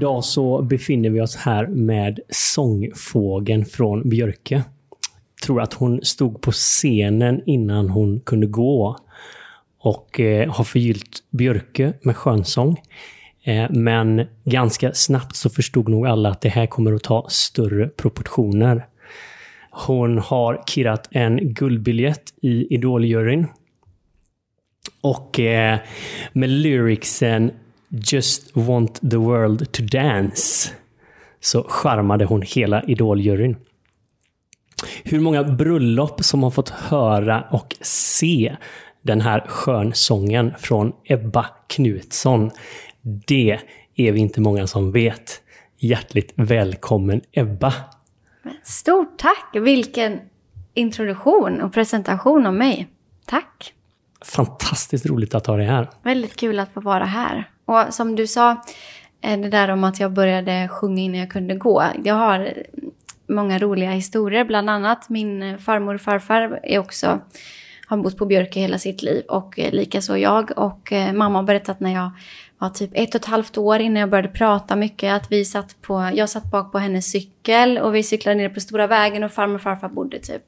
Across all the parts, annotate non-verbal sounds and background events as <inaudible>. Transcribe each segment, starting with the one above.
Idag så befinner vi oss här med sångfågeln från Björke. Tror att hon stod på scenen innan hon kunde gå och eh, har förgyllt Björke med skönsång. Eh, men ganska snabbt så förstod nog alla att det här kommer att ta större proportioner. Hon har kirrat en guldbiljett i Idoljuryn. Och eh, med lyricsen Just want the world to dance så charmade hon hela Idoljuryn. Hur många bröllop som har fått höra och se den här skönsången från Ebba Knutsson. Det är vi inte många som vet. Hjärtligt välkommen Ebba! Stort tack! Vilken introduktion och presentation av mig. Tack! Fantastiskt roligt att ha dig här. Väldigt kul att få vara här. Och som du sa, eh, det där om att jag började sjunga innan jag kunde gå. Jag har många roliga historier, bland annat min farmor och farfar är också har bott på Björke hela sitt liv och eh, likaså jag. Och eh, mamma har berättat när jag var typ ett och ett halvt år innan jag började prata mycket att vi satt på, jag satt bak på hennes cykel och vi cyklade ner på stora vägen och farmor och farfar bodde typ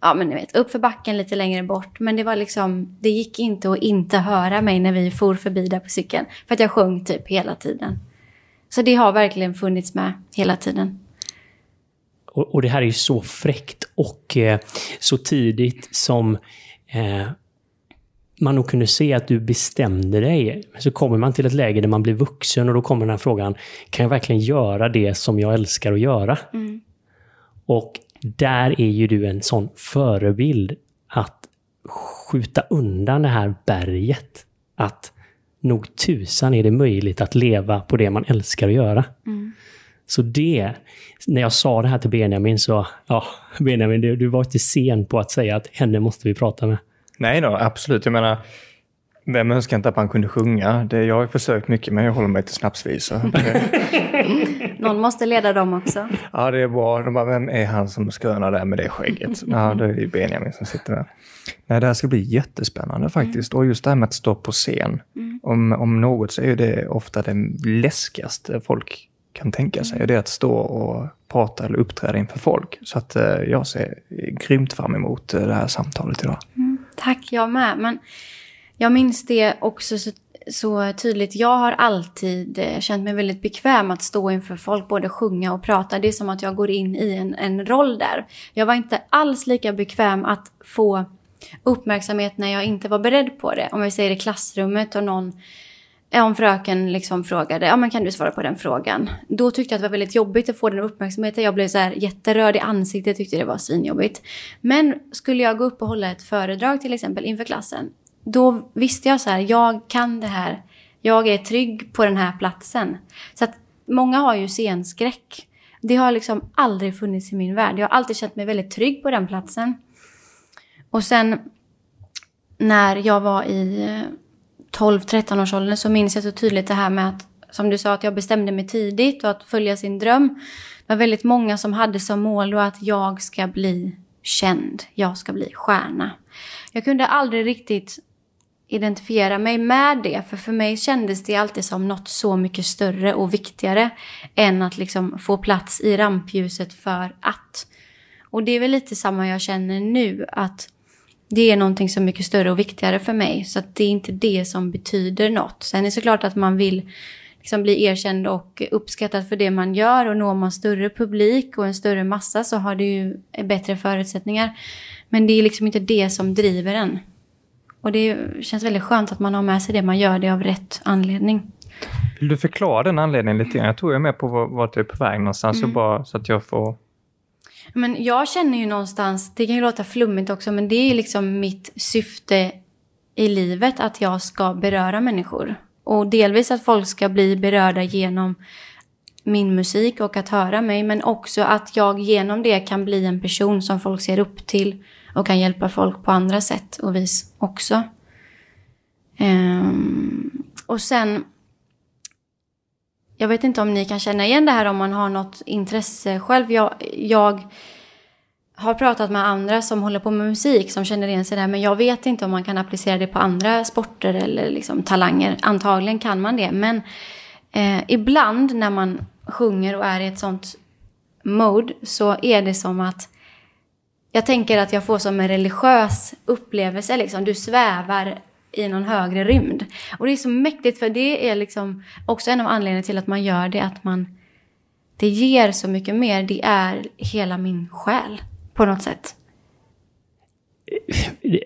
ja men ni vet, upp för backen lite längre bort. Men det var liksom, det gick inte att inte höra mig när vi for förbi där på cykeln. För att jag sjöng typ hela tiden. Så det har verkligen funnits med hela tiden. Och, och det här är ju så fräckt och eh, så tidigt som eh, man nog kunde se att du bestämde dig. Så kommer man till ett läge där man blir vuxen och då kommer den här frågan, kan jag verkligen göra det som jag älskar att göra? Mm. Och där är ju du en sån förebild att skjuta undan det här berget. Att nog tusan är det möjligt att leva på det man älskar att göra. Mm. Så det, när jag sa det här till Benjamin så, ja, Benjamin, du, du var inte sen på att säga att henne måste vi prata med. Nej då, absolut. Jag menar, vem önskar inte att man kunde sjunga? Det, jag har försökt mycket men jag håller mig till snapsvisor. <laughs> Någon måste leda dem också. Ja, det är bra. De bara, vem är han som skrönar där med det skägget? Ja, det är ju Benjamin som sitter där. Nej, det här ska bli jättespännande faktiskt. Mm. Och just det här med att stå på scen. Mm. Om, om något så är det ofta det läskigaste folk kan tänka sig. Mm. Det är att stå och prata eller uppträda inför folk. Så att eh, jag ser grymt fram emot eh, det här samtalet idag. Mm, tack, jag med. Men jag minns det också så, så, tydligt. Jag har alltid eh, känt mig väldigt bekväm att stå inför folk, både sjunga och prata. Det är som att jag går in i en, en roll där. Jag var inte alls lika bekväm att få uppmärksamhet när jag inte var beredd på det. Om vi säger i klassrummet och någon eh, om fröken liksom frågade, ja men kan du svara på den frågan? Då tyckte jag att det var väldigt jobbigt att få den uppmärksamheten. Jag blev så här jätterörd i ansiktet, tyckte det var svinjobbigt. Men skulle jag gå upp och hålla ett föredrag till exempel inför klassen, då visste jag så här, jag kan det här. Jag är trygg på den här platsen. Så att många har ju scenskräck. Det har liksom aldrig funnits i min värld. Jag har alltid känt mig väldigt trygg på den platsen. Och sen när jag var i eh, 12-13 års åldern så minns jag så tydligt det här med att, som du sa, att jag bestämde mig tidigt och att följa sin dröm. Det var väldigt många som hade som mål då att jag ska bli känd, jag ska bli stjärna. Jag kunde aldrig riktigt identifiera mig med det, för för mig kändes det alltid som något så mycket större och viktigare än att liksom få plats i rampljuset för att. Och det är väl lite samma jag känner nu, att det är någonting så mycket större och viktigare för mig. Så det är inte det som betyder något. Sen är det såklart att man vill liksom bli erkänd och uppskattad för det man gör. Och når man större publik och en större massa så har det ju bättre förutsättningar. Men det är liksom inte det som driver en. Och det känns väldigt skönt att man har med sig det man gör, det av rätt anledning. Vill du förklara den anledningen lite grann? Jag tror jag är med på vart du är på väg någonstans, mm. så, bara, så att jag får men jag känner ju någonstans, det kan ju låta flummigt också, men det är liksom mitt syfte i livet att jag ska beröra människor. Och delvis att folk ska bli berörda genom min musik och att höra mig, men också att jag genom det kan bli en person som folk ser upp till och kan hjälpa folk på andra sätt och vis också. Um, och sen jag vet inte om ni kan känna igen det här om man har något intresse själv. Jag, jag har pratat med andra som håller på med musik som känner igen sig där. Men jag vet inte om man kan applicera det på andra sporter eller liksom talanger. Antagligen kan man det. Men Eh, ibland när man sjunger och är i ett sånt mode så är det som att jag tänker att jag får som en religiös upplevelse. Liksom. Du svävar i någon högre rymd. Och det är så mäktigt för det är liksom också en av anledningarna till att man gör det. Att man, det ger så mycket mer. Det är hela min själ på något sätt.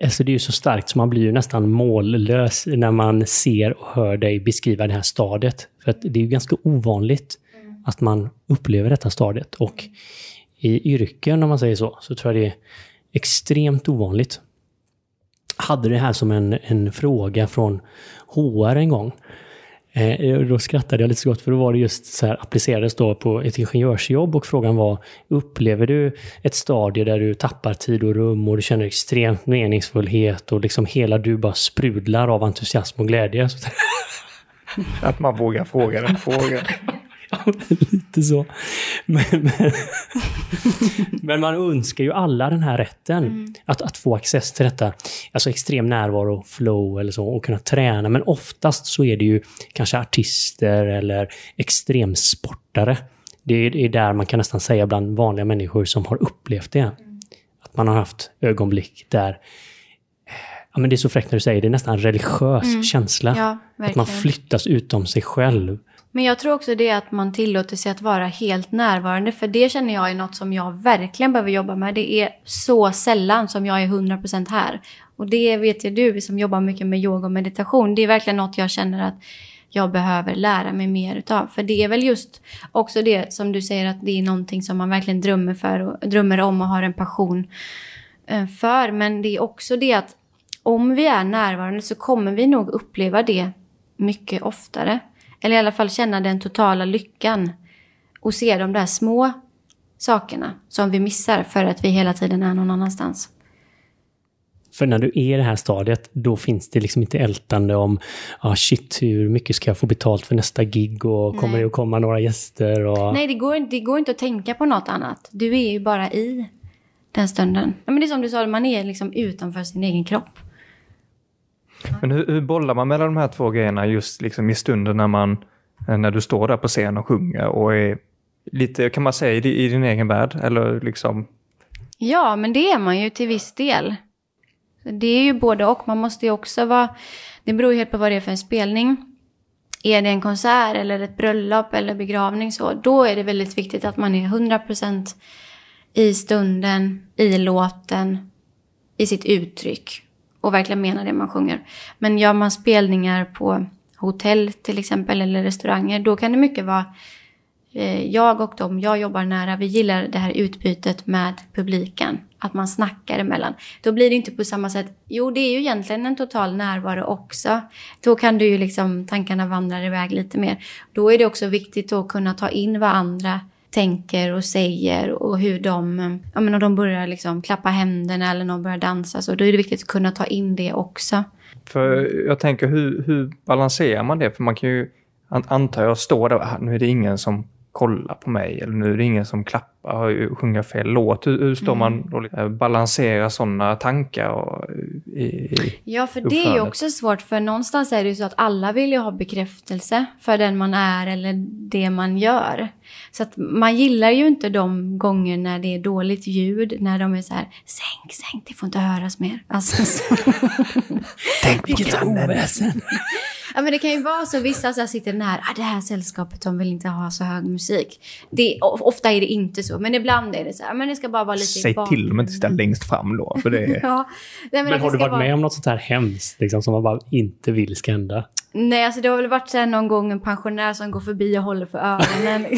Alltså det är ju så starkt så man blir ju nästan mållös när man ser och hör dig beskriva det här stadiet. För att det är ju ganska ovanligt mm. att man upplever detta stadiet. Och i yrken, om man säger så, så tror jag det är extremt ovanligt. Hade det här som en, en fråga från HR en gång. Eh, då skrattade jag lite så gott för då var det just så här applicerades då på ett ingenjörsjobb och frågan var upplever du ett stadie där du tappar tid och rum och du känner extremt meningsfullhet och liksom hela du bara sprudlar av entusiasm och glädje. <laughs> Att man vågar fråga den frågan. <laughs> Lite så. Men, men, <laughs> men, man önskar ju alla den här rätten. Mm. Att, att få access till detta. Alltså extrem närvaro, flow eller så. Och kunna träna. Men oftast så är det ju kanske artister eller extremsportare. Det är, det är där man kan nästan säga bland vanliga människor som har upplevt det. Mm. Att man har haft ögonblick där Ja, men det är så fräckt när du säger det, är nästan en religiös mm. känsla. Ja, att man flyttas utom sig själv. Men jag tror också det att man tillåter sig att vara helt närvarande. För det känner jag är något som jag verkligen behöver jobba med. Det är så sällan som jag är 100% här. Och det vet ju du som jobbar mycket med yoga och meditation. Det är verkligen något jag känner att jag behöver lära mig mer utav. För det är väl just också det som du säger att det är någonting som man verkligen drömmer för och drömmer om och har en passion eh, för. Men det är också det att om vi är närvarande så kommer vi nog uppleva det mycket oftare. Eller i alla fall känna den totala lyckan. Och se de där små sakerna som vi missar för att vi hela tiden är någon annanstans. För när du är i det här stadiet, då finns det liksom inte ältande om ah, shit, hur mycket ska jag få betalt för nästa gig och Nej. kommer det att komma några gäster? Och... Nej, det går, det går inte att tänka på något annat. Du är ju bara i den stunden. Ja, men det är som du sa, man är liksom utanför sin egen kropp. Men hur, hur bollar man mellan de här två grejerna just liksom i stunden när man eh, när du står där på scen och sjunger och är lite, kan man säga, i, din egen värld? Eller liksom... Ja, men det är man ju till viss del. Det är ju både och. Man måste ju också vara... Det beror ju helt på vad det är för en spelning. Är det en konsert eller ett bröllop eller begravning så, då är det väldigt viktigt att man är 100% i stunden, i låten, i sitt uttryck och verkligen menar det man sjunger. Men gör man spelningar på hotell till exempel eller restauranger, då kan det mycket vara eh, jag och de jag jobbar nära, vi gillar det här utbytet med publiken. Att man snackar emellan. Då blir det inte på samma sätt. Jo, det är ju egentligen en total närvaro också. Då kan du ju liksom, tankarna vandrar iväg lite mer. Då är det också viktigt att kunna ta in vad andra tänker och säger och hur de, ja men om de börjar liksom klappa händerna eller någon börjar dansa så då är det viktigt att kunna ta in det också. För jag tänker hur, hur balanserar man det? För man kan ju, antar jag, stå där, ah, nu är det ingen som kollar på mig eller nu är det ingen som klappar och sjunger fel låt. Hur, hur står mm. man och liksom balanserar sådana tankar? Och, i, i ja, för det är ju också svårt för någonstans är det ju så att alla vill ju ha bekräftelse för den man är eller det man gör. Så att man gillar ju inte de gånger när det är dåligt ljud, när de är så här sänk, sänk, det får inte höras mer. Alltså, så. <laughs> Tänk vilket oväsen. Ja, men det kan ju vara så. Vissa så sitter nära. Ah, det här sällskapet de vill inte ha så hög musik. Det, ofta är det inte så, men ibland är det så här. Men det ska bara vara lite Säg till dem inte sitta längst fram då. För det <laughs> är... ja. Nej, men, men har du varit vara... med om något sånt här hemskt liksom, som man bara inte vill ska hända? Nej, alltså det har väl varit så här någon gång en pensionär som går förbi och håller för öronen. <laughs>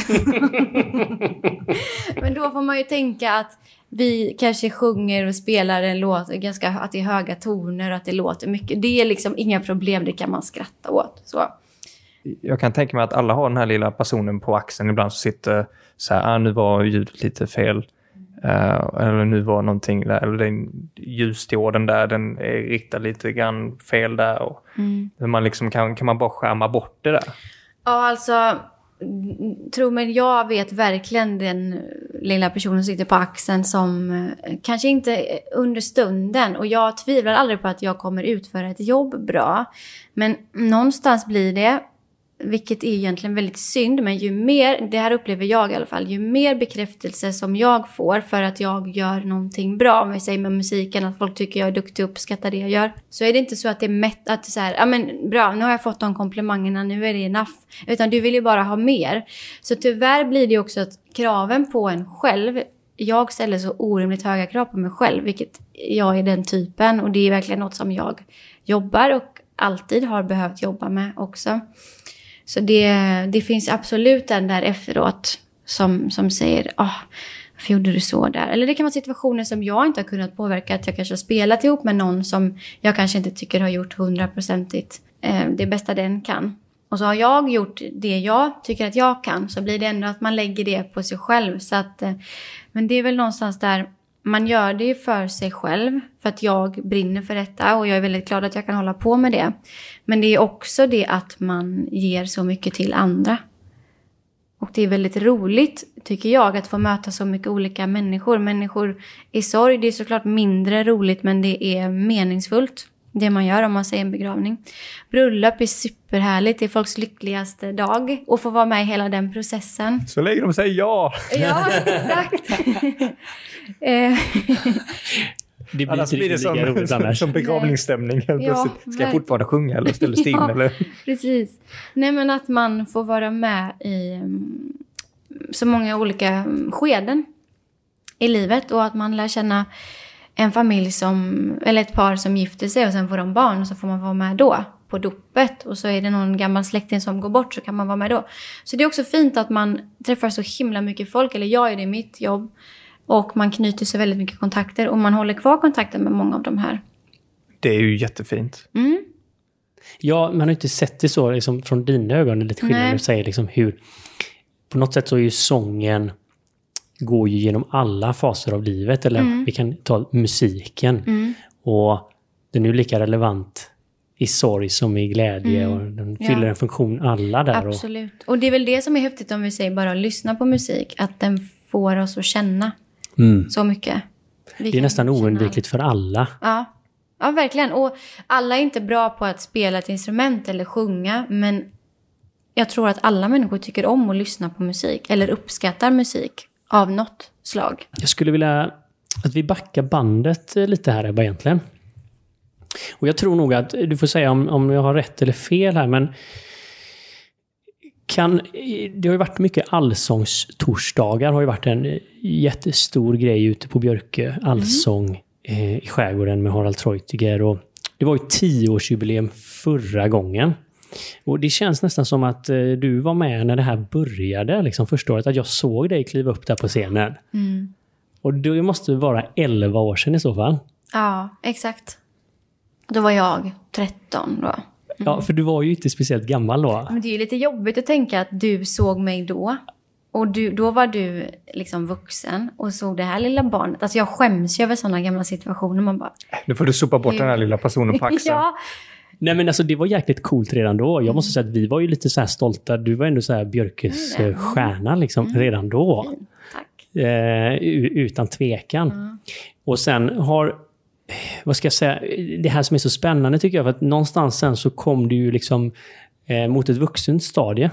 <laughs> men då får man ju tänka att vi kanske sjunger och spelar en låt, ganska, att det är höga toner och att det låter mycket. Det är liksom inga problem, det kan man skratta åt. Så. Jag kan tänka mig att alla har den här lilla personen på axeln ibland som sitter så här, ah, nu var ljudet lite fel. Uh, eller nu var någonting där, eller den ljusdiorden där, den är riktad lite grann fel där. Och mm. man liksom kan, kan man bara skärma bort det där? Ja, alltså tro mig, jag vet verkligen den lilla personen som sitter på axeln som eh, kanske inte under stunden och jag tvivlar aldrig på att jag kommer utföra ett jobb bra. Men någonstans blir det vilket är egentligen väldigt synd, men ju mer, det här upplever jag i alla fall, ju mer bekräftelse som jag får för att jag gör någonting bra, om vi säger med musiken, att folk tycker jag är duktig och uppskattar det jag gör, så är det inte så att det är mätt, att det är så här, ja men bra, nu har jag fått de komplimangerna, nu är det enough. Utan du vill ju bara ha mer. Så tyvärr blir det också att kraven på en själv, jag ställer så orimligt höga krav på mig själv, vilket jag är den typen och det är verkligen något som jag jobbar och alltid har behövt jobba med också. Så det, det finns absolut den där efteråt som, som säger oh, varför gjorde du så där? Eller det kan vara situationer som jag inte har kunnat påverka. Att jag kanske har spelat ihop med någon som jag kanske inte tycker har gjort hundraprocentigt eh, det bästa den kan. Och så har jag gjort det jag tycker att jag kan. Så blir det ändå att man lägger det på sig själv. Så att, eh, men det är väl någonstans där man gör det ju för sig själv, för att jag brinner för detta och jag är väldigt glad att jag kan hålla på med det. Men det är också det att man ger så mycket till andra. Och det är väldigt roligt, tycker jag, att få möta så mycket olika människor. Människor i sorg, det är såklart mindre roligt, men det är meningsfullt. Det man gör om man säger en begravning. Bröllop är superhärligt, det är folks lyckligaste dag. Och få vara med i hela den processen. Så länge de säger ja! Ja, exakt. <laughs> Det blir Annars inte blir det som, roligt som, annars. som begravningsstämning helt Ja, plötsligt. Ska jag fortfarande sjunga eller ställa? Ja. Eller? <laughs> Precis. Nej men att man får vara med i mm, så många olika mm, skeden i livet och att man lär känna en familj som, eller ett par som gifter sig och sen får de barn och så får man vara med då på dopet och så är det någon gammal släkting som går bort så kan man vara med då. Så det är också fint att man träffar så himla mycket folk, eller jag är det i mitt jobb och man knyter sig väldigt mycket kontakter och man håller kvar kontakten med många av de här. Det är ju jättefint. Mm. Ja, man har inte sett det så liksom, från dina ögon, lite skillnad när du säger liksom hur... På något sätt så är ju sången går ju genom alla faser av livet. Eller Mm. vi kan ta musiken. Och den är ju lika relevant i sorg som i glädje. Och den Mm. Ja. fyller en funktion alla där. Och, Absolut. Och det är väl det som är häftigt om vi säger bara lyssna på musik. Att den får oss att känna mm. så mycket. Vi Det är nästan oundvikligt för alla. Ja. ja, verkligen. Och alla är inte bra på att spela ett instrument eller sjunga. Men jag tror att alla människor tycker om att lyssna på musik. Eller uppskattar musik av något slag. Jag skulle vilja att vi backar bandet eh, lite här Ebba egentligen. Och jag tror nog att, du får säga om, om jag har rätt eller fel här, men kan, det har ju varit mycket allsångstorsdagar, har ju varit en jättestor grej ute på Björkö. Allsång eh, i skärgården med Harald Treutiger. Och det var ju tioårsjubileum förra gången. Och det känns nästan som att eh, du var med när det här började, liksom första året. Att jag såg dig kliva upp där på scenen. Och det måste vara 11 år sedan i så fall. Ja, exakt. Då var jag 13 då. Ja, för du var ju inte speciellt gammal då. Men det är ju lite jobbigt att tänka att du såg mig då. Och du, då var du liksom vuxen och såg det här lilla barnet. Alltså jag skäms ju över sådana gamla situationer. Man bara... Nu får du sopa bort den här lilla personen på <laughs> axeln. ja, Nej men alltså det var jäkligt coolt redan då. Jag måste säga att vi var ju lite så här stolta. Du var ändå så här Björkes Mm. stjärna liksom redan då. tack. Eh, utan tvekan. Och sen har, vad ska jag säga, det här som är så spännande tycker jag, för att någonstans sen så kom du ju liksom eh, mot ett vuxent stadie.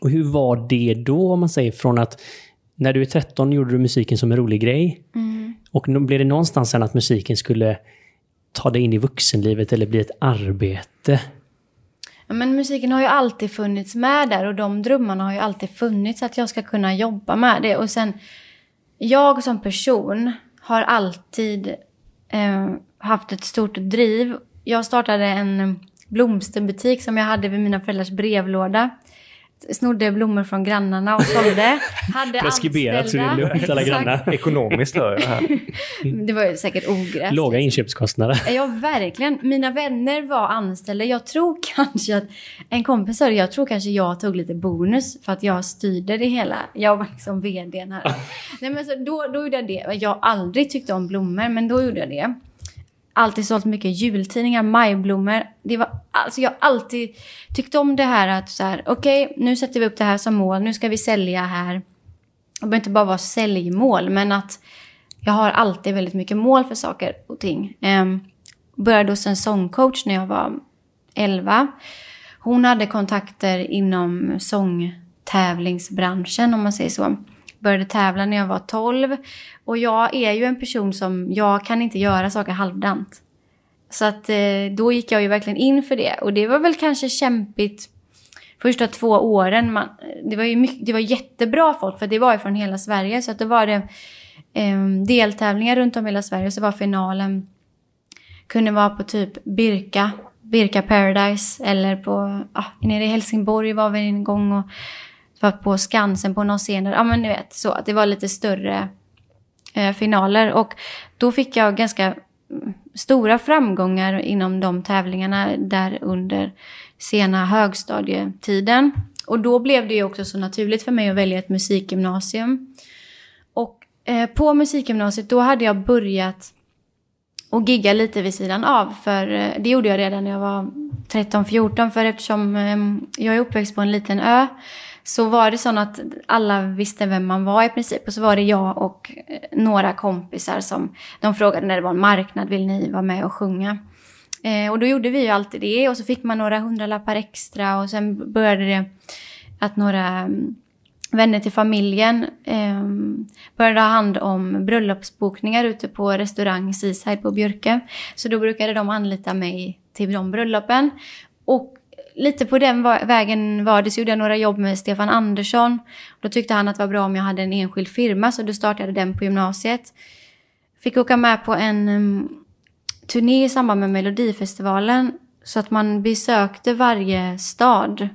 Och hur var det då, om man säger, från att när du är 13 gjorde du musiken som en rolig grej. Och nu blev det någonstans sen att musiken skulle ta dig in i vuxenlivet eller bli ett arbete. Ja, men musiken har ju alltid funnits med där och de drömmarna har ju alltid funnits att jag ska kunna jobba med det. Och sen, jag som person har alltid eh, haft ett stort driv. Jag startade en blomsterbutik som jag hade vid mina föräldrars brevlåda. Snodde blommor från grannarna och sålde. <laughs> Hade Preskriberat så det är lugnt alla grannar. Ekonomiskt hör jag här. Det var ju säkert ogräs. Låga inköpskostnader. Ja, verkligen. Mina vänner var anställda. Jag tror <laughs> kanske att en kompis sa jag tror kanske jag tog lite bonus för att jag styrde det hela. Jag var liksom vdn här. <laughs> Nej, men så då, då gjorde jag det. Jag har aldrig tyckt om blommor, men då gjorde jag det. Alltid sålt mycket jultidningar, majblommor. Det var, alltså jag har alltid tyckt om det här att så här, okej, nu sätter vi upp det här som mål, nu ska vi sälja här. Det behöver inte bara vara säljmål, men att jag har alltid väldigt mycket mål för saker och ting. Um, började hos en sångcoach när jag var 11. hon hade kontakter inom sångtävlingsbranschen om man säger så. Började tävla när jag var 12. Och jag är ju en person som, jag kan inte göra saker halvdant. Så att eh, då gick jag ju verkligen in för det. Och det var väl kanske kämpigt första två åren. Man, eh, det, var ju mycket, det var jättebra folk för det var ju från hela Sverige. Så att då var det eh, deltävlingar runt om hela Sverige. Så var finalen, kunde vara på typ Birka, Birka Paradise. Eller på, ah, nere i Helsingborg var vi en gång och var på Skansen på någon scen. Ja men ni vet, så. Det var lite större eh, finaler. Och då fick jag ganska mm, stora framgångar inom de tävlingarna där under sena högstadietiden. Och då blev det ju också så naturligt för mig att välja ett musikgymnasium. Och eh, på musikgymnasiet då hade jag börjat och gigga lite vid sidan av. För eh, det gjorde jag redan när jag var 13-14. För eftersom eh, jag är uppväxt på en liten ö så var det så att alla visste vem man var i princip. Och så var det jag och eh, några kompisar som de frågade när det var en marknad, vill ni vara med och sjunga? Eh, och då gjorde vi ju alltid det och så fick man några hundralappar extra och sen började det att några mm, vänner till familjen eh, började ha hand om bröllopsbokningar ute på restaurang Seaside på Björke. Så då brukade de anlita mig till de bröllopen. Och lite på den vägen var det. Så gjorde jag några jobb med Stefan Andersson. Då tyckte han att det var bra om jag hade en enskild firma, så då startade jag den på gymnasiet. Fick åka med på en um, turné i samband med Melodifestivalen. Så att man besökte varje stad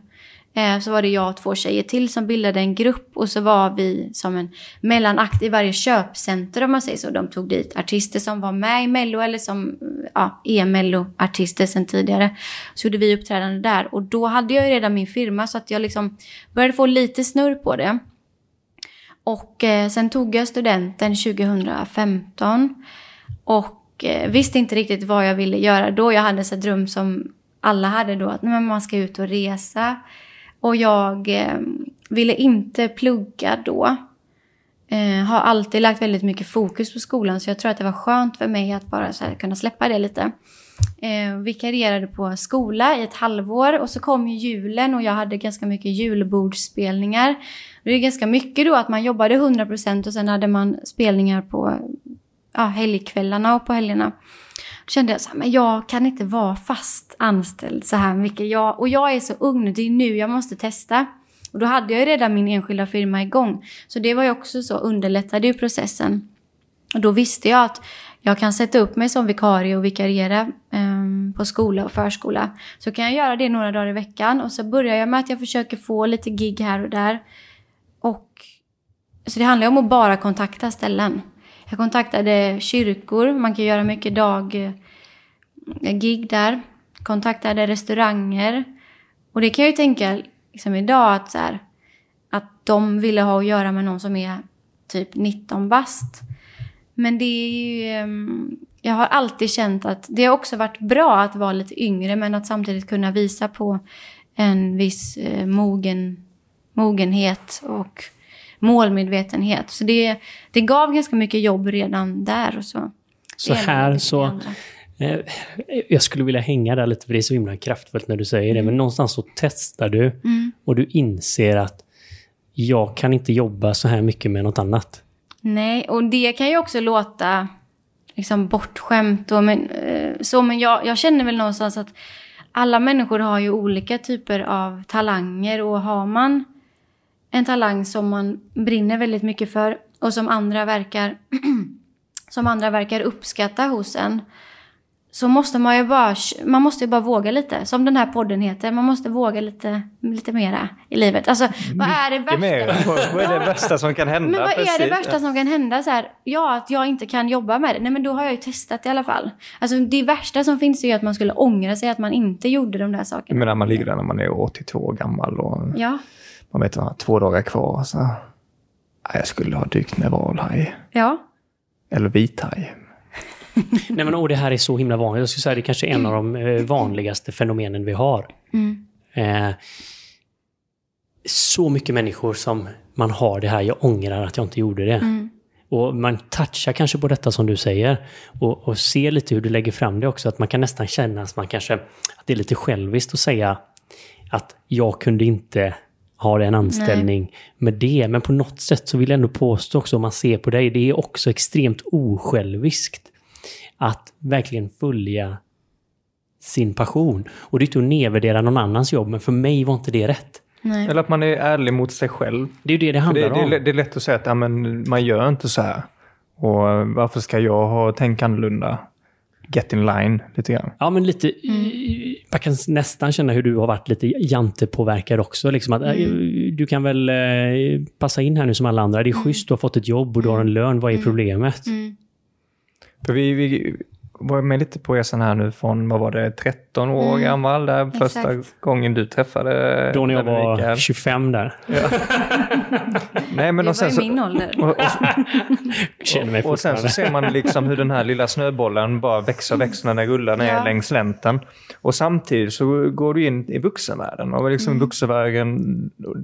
Eh, så var det jag och två tjejer till som bildade en grupp och så var vi som en mellanakt i varje köpcenter om man säger så. De tog dit artister som var med i Mello eller som ja, är Mello-artister sedan tidigare. Så gjorde vi uppträdande där och då hade jag ju redan min firma så att jag liksom började få lite snurr på det. Och eh, sen tog jag studenten 2015 och eh, visste inte riktigt vad jag ville göra då. Jag hade en dröm som alla hade då, att man ska ut och resa. Och jag eh, ville inte plugga då. Eh, har alltid lagt väldigt mycket fokus på skolan så jag tror att det var skönt för mig att bara här, kunna släppa det lite. Eh, vikarierade på skola i ett halvår och så kom ju julen och jag hade ganska mycket julbordsspelningar. Det är ganska mycket då att man jobbade 100% och sen hade man spelningar på ja, helgkvällarna och på helgerna. Då kände jag så här, men jag kan inte vara fast anställd så här mycket. Jag, och jag är så ung nu, det är nu jag måste testa. Och då hade jag ju redan min enskilda firma igång. Så det var ju också så, underlättade ju processen. Och då visste jag att jag kan sätta upp mig som vikarie och vikariera eh, på skola och förskola. Så kan jag göra det några dagar i veckan och så börjar jag med att jag försöker få lite gig här och där. Och så det handlar om att bara kontakta ställen. Jag kontaktade kyrkor, man kan göra mycket daggig eh, där. Kontaktade restauranger. Och det kan jag ju tänka liksom idag att, så här, att de ville ha att göra med någon som är typ 19 bast. Men det är ju... Ehm, jag har alltid känt att det har också varit bra att vara lite yngre men att samtidigt kunna visa på en viss eh, mogen, mogenhet och målmedvetenhet. Så det, det gav ganska mycket jobb redan där. Och så så här så... Eh, jag skulle vilja hänga där lite, för det är så himla kraftfullt när du säger mm. det. Men någonstans så testar du mm. och du inser att jag kan inte jobba så här mycket med något annat. Nej, och det kan ju också låta liksom bortskämt. Och men, eh, så, men jag, jag känner väl någonstans att alla människor har ju olika typer av talanger och har man en talang som man brinner väldigt mycket för och som andra verkar, <clears throat> som andra verkar uppskatta hos en. Så måste man ju bara, man måste ju bara våga lite. Som den här podden heter, man måste våga lite, lite mera i livet. Alltså, vad är det värsta? Mer. Vad är det värsta som kan hända? Men vad Precis. är det värsta som kan hända? Så här, ja, att jag inte kan jobba med det. Nej, men då har jag ju testat i alla fall. Alltså, det värsta som finns är ju att man skulle ångra sig att man inte gjorde de där sakerna. Men när man ligger där när man är 82 år gammal och... Ja man vet vad, två dagar kvar. Så, jag skulle ha dykt med valhaj. Ja. Eller vithaj. <laughs> Nej men och det här är så himla vanligt. Jag skulle säga det är kanske är en av de eh, vanligaste fenomenen vi har. Mm. Eh, så mycket människor som man har det här, jag ångrar att jag inte gjorde det. Mm. Och man touchar kanske på detta som du säger. Och, och ser lite hur du lägger fram det också, att man kan nästan känna att man kanske, att det är lite själviskt att säga att jag kunde inte ha en anställning med det. Men på något sätt så vill jag ändå påstå också, om man ser på dig, det är också extremt osjälviskt att verkligen följa sin passion. Och det är inte att nedvärdera någon annans jobb, men för mig var inte det rätt. Nej. Eller att man är ärlig mot sig själv. Det är ju det det handlar Det, det, är om. lä- det är lätt att säga att ja, men man gör inte så här. Och varför ska jag ha tänkt annorlunda? Get in line lite grann. Ja, men lite... Mm. Man kan nästan känna hur du har varit lite jantepåverkad också. Liksom att, Mm. äh, Du kan väl eh, passa in här nu som alla andra. Det är schysst, du har fått ett jobb och du har en lön. Vad är problemet? Mm. För vi, vi var med lite på resan här nu från, vad var det, 13 år gammal. Där första gången du träffade Då när jag var här. 25 där. <laughs> Nej, men Det och sen var så, min ålder. och, och, Känner mig och, och sen så ser man liksom hur den här lilla snöbollen bara växer och växer när den rullar ner Ja. längs slänten. Och samtidigt så går du in i vuxenvärlden. Och liksom Mm. vuxenvärlden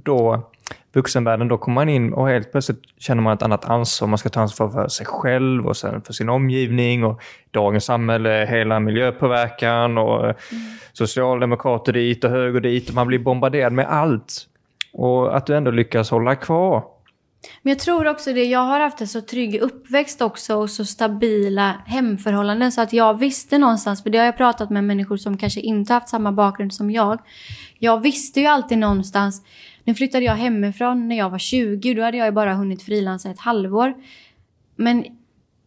då, vuxenvärlden, då kommer man in och helt plötsligt känner man ett annat ansvar. Man ska ta ansvar för sig själv och sen för sin omgivning och dagens samhälle, hela miljöpåverkan och Mm. socialdemokrater dit och höger dit. Och man blir bombarderad med allt. Och att du ändå lyckas hålla kvar. Men jag tror också det, jag har haft en så trygg uppväxt också och så stabila hemförhållanden så att jag visste någonstans, för det har jag pratat med människor som kanske inte haft samma bakgrund som jag. Jag visste ju alltid någonstans, nu flyttade jag hemifrån när jag var 20, då hade jag ju bara hunnit frilansa ett halvår. Men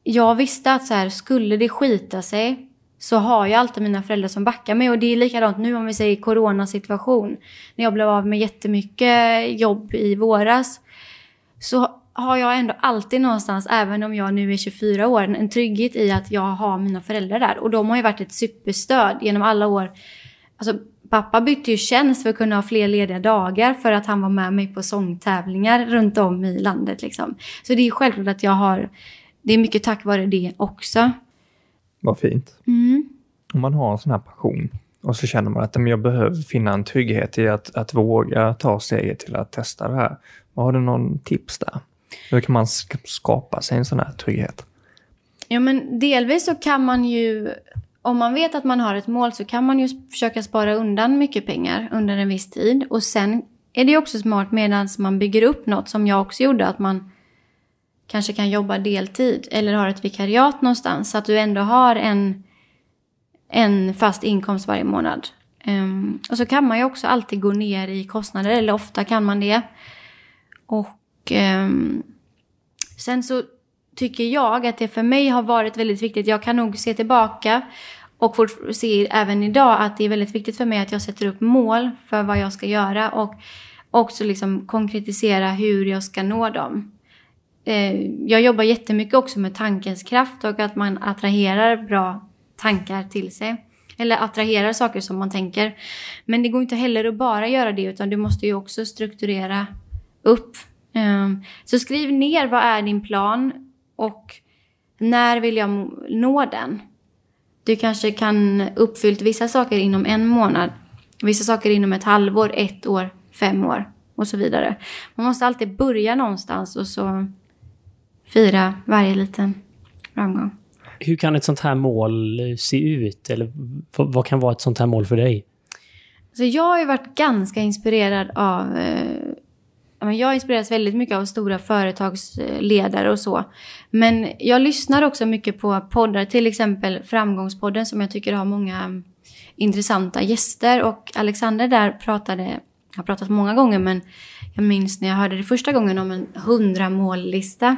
jag visste att så här, skulle det skita sig så har jag alltid mina föräldrar som backar mig. Och det är likadant nu om vi säger coronasituation. När jag blev av med jättemycket jobb i våras så har jag ändå alltid någonstans, även om jag nu är 24 år, en trygghet i att jag har mina föräldrar där. Och de har ju varit ett superstöd genom alla år. Alltså, pappa bytte ju tjänst för att kunna ha fler lediga dagar för att han var med mig på sångtävlingar runt om i landet. Liksom. Så det är självklart att jag har, det är mycket tack vare det också. Vad fint. Mm. Om man har en sån här passion och så känner man att men jag behöver finna en trygghet i att, att våga ta steget till att testa det här. Har du någon tips där? Hur kan man sk- skapa sig en sån här trygghet? Ja, men delvis så kan man ju, om man vet att man har ett mål så kan man ju försöka spara undan mycket pengar under en viss tid. Och sen är det ju också smart medan man bygger upp något som jag också gjorde, att man kanske kan jobba deltid eller har ett vikariat någonstans så att du ändå har en, en fast inkomst varje månad. Um, och så kan man ju också alltid gå ner i kostnader, eller ofta kan man det. Och um, sen så tycker jag att det för mig har varit väldigt viktigt. Jag kan nog se tillbaka och se även idag att det är väldigt viktigt för mig att jag sätter upp mål för vad jag ska göra och också liksom konkretisera hur jag ska nå dem. Eh, jag jobbar jättemycket också med tankens kraft och att man attraherar bra tankar till sig. Eller attraherar saker som man tänker. Men det går inte heller att bara göra det utan du måste ju också strukturera upp. Ehm, så skriv ner vad är din plan och när vill jag nå den? Du kanske kan uppfyllt vissa saker inom en månad, vissa saker inom ett halvår, ett år, fem år och så vidare. Man måste alltid börja någonstans och så fira varje liten framgång. Hur kan ett sånt här mål eh, se ut? Eller vad, vad kan vara ett sånt här mål för dig? Så jag har ju varit ganska inspirerad av... Men jag inspireras väldigt mycket av stora företagsledare eh, och så. Men jag lyssnar också mycket på poddar, till exempel Framgångspodden som jag tycker har många mm, intressanta gäster. Och Alexander där pratade, har pratat många gånger men jag minns när jag hörde det första gången om en 100 mållista.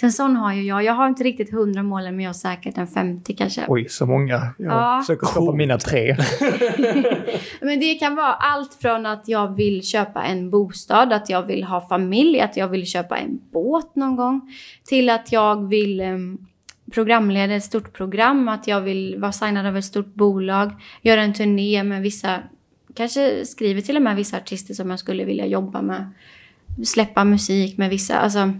Sen sån har ju jag, jag har inte riktigt 100 mål men jag har säkert en 50 kanske. Oj, så många. Jag Ja. försöker skapa mina tre. <laughs> Men det kan vara allt från att jag vill köpa en bostad, att jag vill ha familj, att jag vill köpa en båt någon gång. Till att jag vill um, programleda ett stort program, att jag vill vara signad av ett stort bolag, göra en turné med vissa, kanske skriver till och med vissa artister som jag skulle vilja jobba med. Släppa musik med vissa, alltså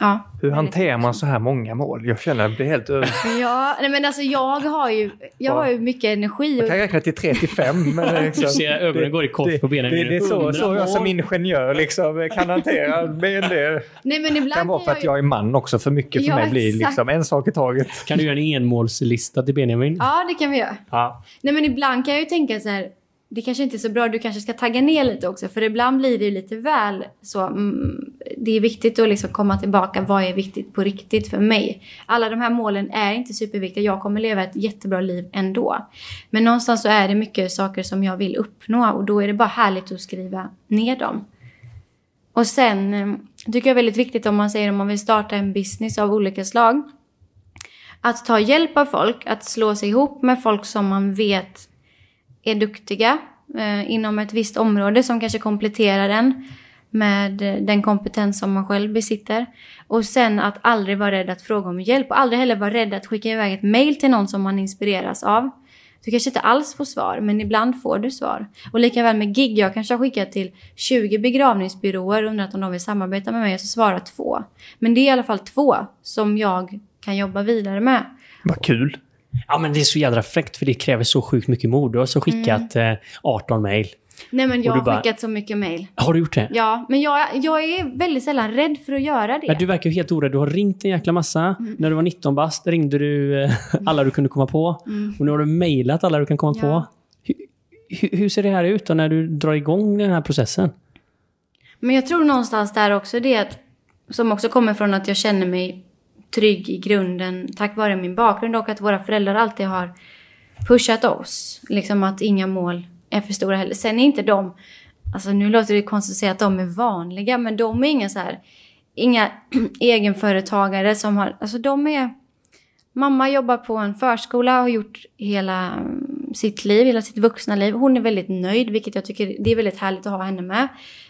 ja. Hur hanterar man så här många mål? Jag känner att jag blir helt över. <laughs> Ja, nej men alltså jag har ju, jag har ju mycket energi. Jag kan räkna till tre till fem. Men det <laughs> liksom, Du ser ögonen går i kors det, på benen. Det, det är så, så jag som ingenjör liksom kan hantera. Men det nej men ibland kan vara för att jag är man också. För mycket för Ja, mig blir exakt. liksom en sak i taget. Kan du göra en enmålslista till Benjamin? Ja, det kan vi göra. Ja. Nej men ibland kan jag ju tänka så här det kanske inte är så bra, du kanske ska tagga ner lite också. För ibland blir det ju lite väl så. Mm, det är viktigt att liksom komma tillbaka. Vad är viktigt på riktigt för mig? Alla de här målen är inte superviktiga. Jag kommer leva ett jättebra liv ändå. Men någonstans så är det mycket saker som jag vill uppnå. Och då är det bara härligt att skriva ner dem. Och sen mm, tycker jag är väldigt viktigt om man säger om man vill starta en business av olika slag. Att ta hjälp av folk, att slå sig ihop med folk som man vet är duktiga eh, inom ett visst område som kanske kompletterar en med eh, den kompetens som man själv besitter. Och sen att aldrig vara rädd att fråga om hjälp och aldrig heller vara rädd att skicka iväg ett mail till någon som man inspireras av. Du kanske inte alls får svar, men ibland får du svar. Och likaväl med gig. Jag kanske har skickat till 20 begravningsbyråer och undrat om de vill samarbeta med mig och så svarar två. Men det är i alla fall två som jag kan jobba vidare med. Vad kul! Ja, men det är så jädra fräckt för det kräver så sjukt mycket mod. Du har så skickat Mm. eh, 18 mejl. Nej men jag har bara- skickat så mycket mail. Har du gjort det? Ja, men jag, jag är väldigt sällan rädd för att göra det. Men du verkar ju helt orädd. Du har ringt en jäkla massa. När du var 19 bast ringde du eh, alla du kunde komma på. Och nu har du mejlat alla du kan komma Ja. på. Hur, hur, hur ser det här ut då när du drar igång den här processen? Men jag tror någonstans där också det att, som också kommer från att jag känner mig trygg i grunden tack vare min bakgrund och att våra föräldrar alltid har pushat oss. Liksom att inga mål är för stora heller. Sen är inte de, alltså nu låter det konstigt att säga att de är vanliga, men de är inga så här, inga <clears throat> egenföretagare som har, alltså de är, mamma jobbar på en förskola och har gjort hela mm, sitt liv, hela sitt vuxna liv. Hon är väldigt nöjd, vilket jag tycker det är väldigt härligt att ha henne med.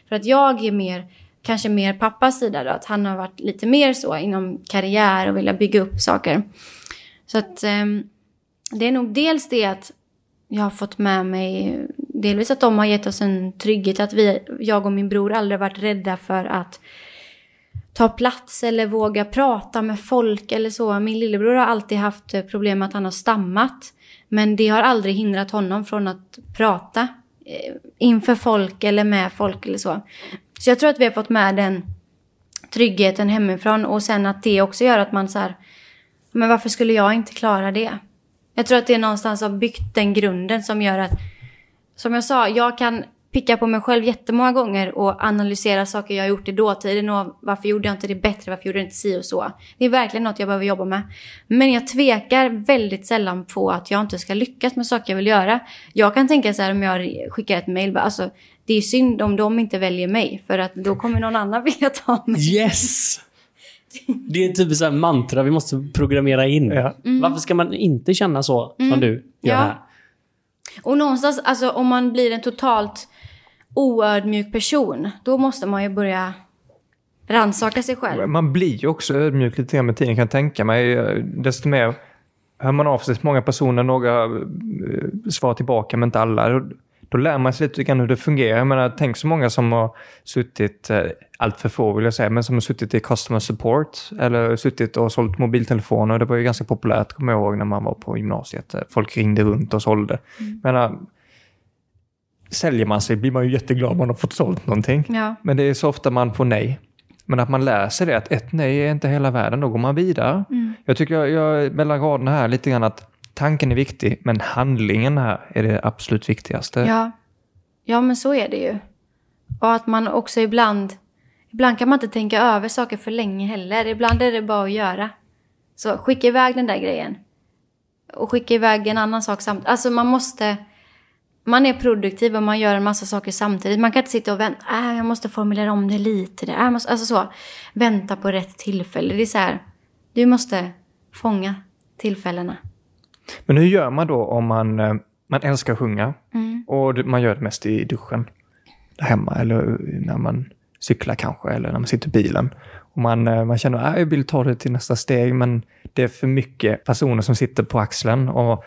För att jag är mer, kanske mer pappas sida då, att han har varit lite mer så inom karriär och vilja bygga upp saker. Så att eh, det är nog dels det att jag har fått med mig, delvis att de har gett oss en trygghet, att vi, jag och min bror aldrig varit rädda för att ta plats eller våga prata med folk eller så. Min lillebror har alltid haft eh, problem med att han har stammat. Men det har aldrig hindrat honom från att prata eh, inför folk eller med folk eller så. Så jag tror att vi har fått med den tryggheten hemifrån och sen att det också gör att man så här, men varför skulle jag inte klara det? Jag tror att det är någonstans har byggt den grunden som gör att, som jag sa, jag kan picka på mig själv jättemånga gånger och analysera saker jag har gjort i dåtiden och varför gjorde jag inte det bättre, varför gjorde jag inte si och så. Det är verkligen något jag behöver jobba med. Men jag tvekar väldigt sällan på att jag inte ska lyckas med saker jag vill göra. Jag kan tänka så här om jag skickar ett mail, bara, alltså det är synd om de inte väljer mig för att då kommer någon annan <laughs> vilja ta mig. Yes! Det är typ så här mantra vi måste programmera in. Ja. Varför ska man inte känna så som du gör Mm. Ja. här? Och någonstans, alltså om man blir en totalt oödmjuk person, då måste man ju börja rannsaka sig själv. Man blir ju också ödmjuk lite grann med tiden kan jag tänka mig. Desto mer hör man av sig till många personer, några eh, svarar tillbaka men inte alla. Då, lär man sig lite grann hur det fungerar. Jag menar, tänk så många som har suttit, eh, allt för få vill jag säga, men som har suttit i customer support eller suttit och sålt mobiltelefoner. Det var ju ganska populärt, kommer jag ihåg, när man var på gymnasiet. Folk ringde runt och sålde. Mm. Jag menar, säljer man sig blir man ju jätteglad om man har fått sålt någonting. Ja. Men det är så ofta man får nej. Men att man lär sig det, att ett nej är inte hela världen, då går man vidare. Mm. Jag tycker jag, jag mellan raderna här lite grann att tanken är viktig, men handlingen här är det absolut viktigaste. Ja. ja, men så är det ju. Och att man också ibland... Ibland kan man inte tänka över saker för länge heller. Ibland är det bara att göra. Så skicka iväg den där grejen. Och skicka iväg en annan sak samtidigt. Alltså man måste... Man är produktiv och man gör en massa saker samtidigt. Man kan inte sitta och vänta. Äh, jag måste formulera om det lite. Där. Äh, måste, alltså så. Vänta på rätt tillfälle. Det är så här. Du måste fånga tillfällena. Men hur gör man då om man, eh, man älskar att sjunga Mm. och man gör det mest i duschen? Hemma eller när man cyklar kanske eller när man sitter i bilen. Och man, eh, man känner att jag vill ta det till nästa steg men det är för mycket personer som sitter på axeln. Och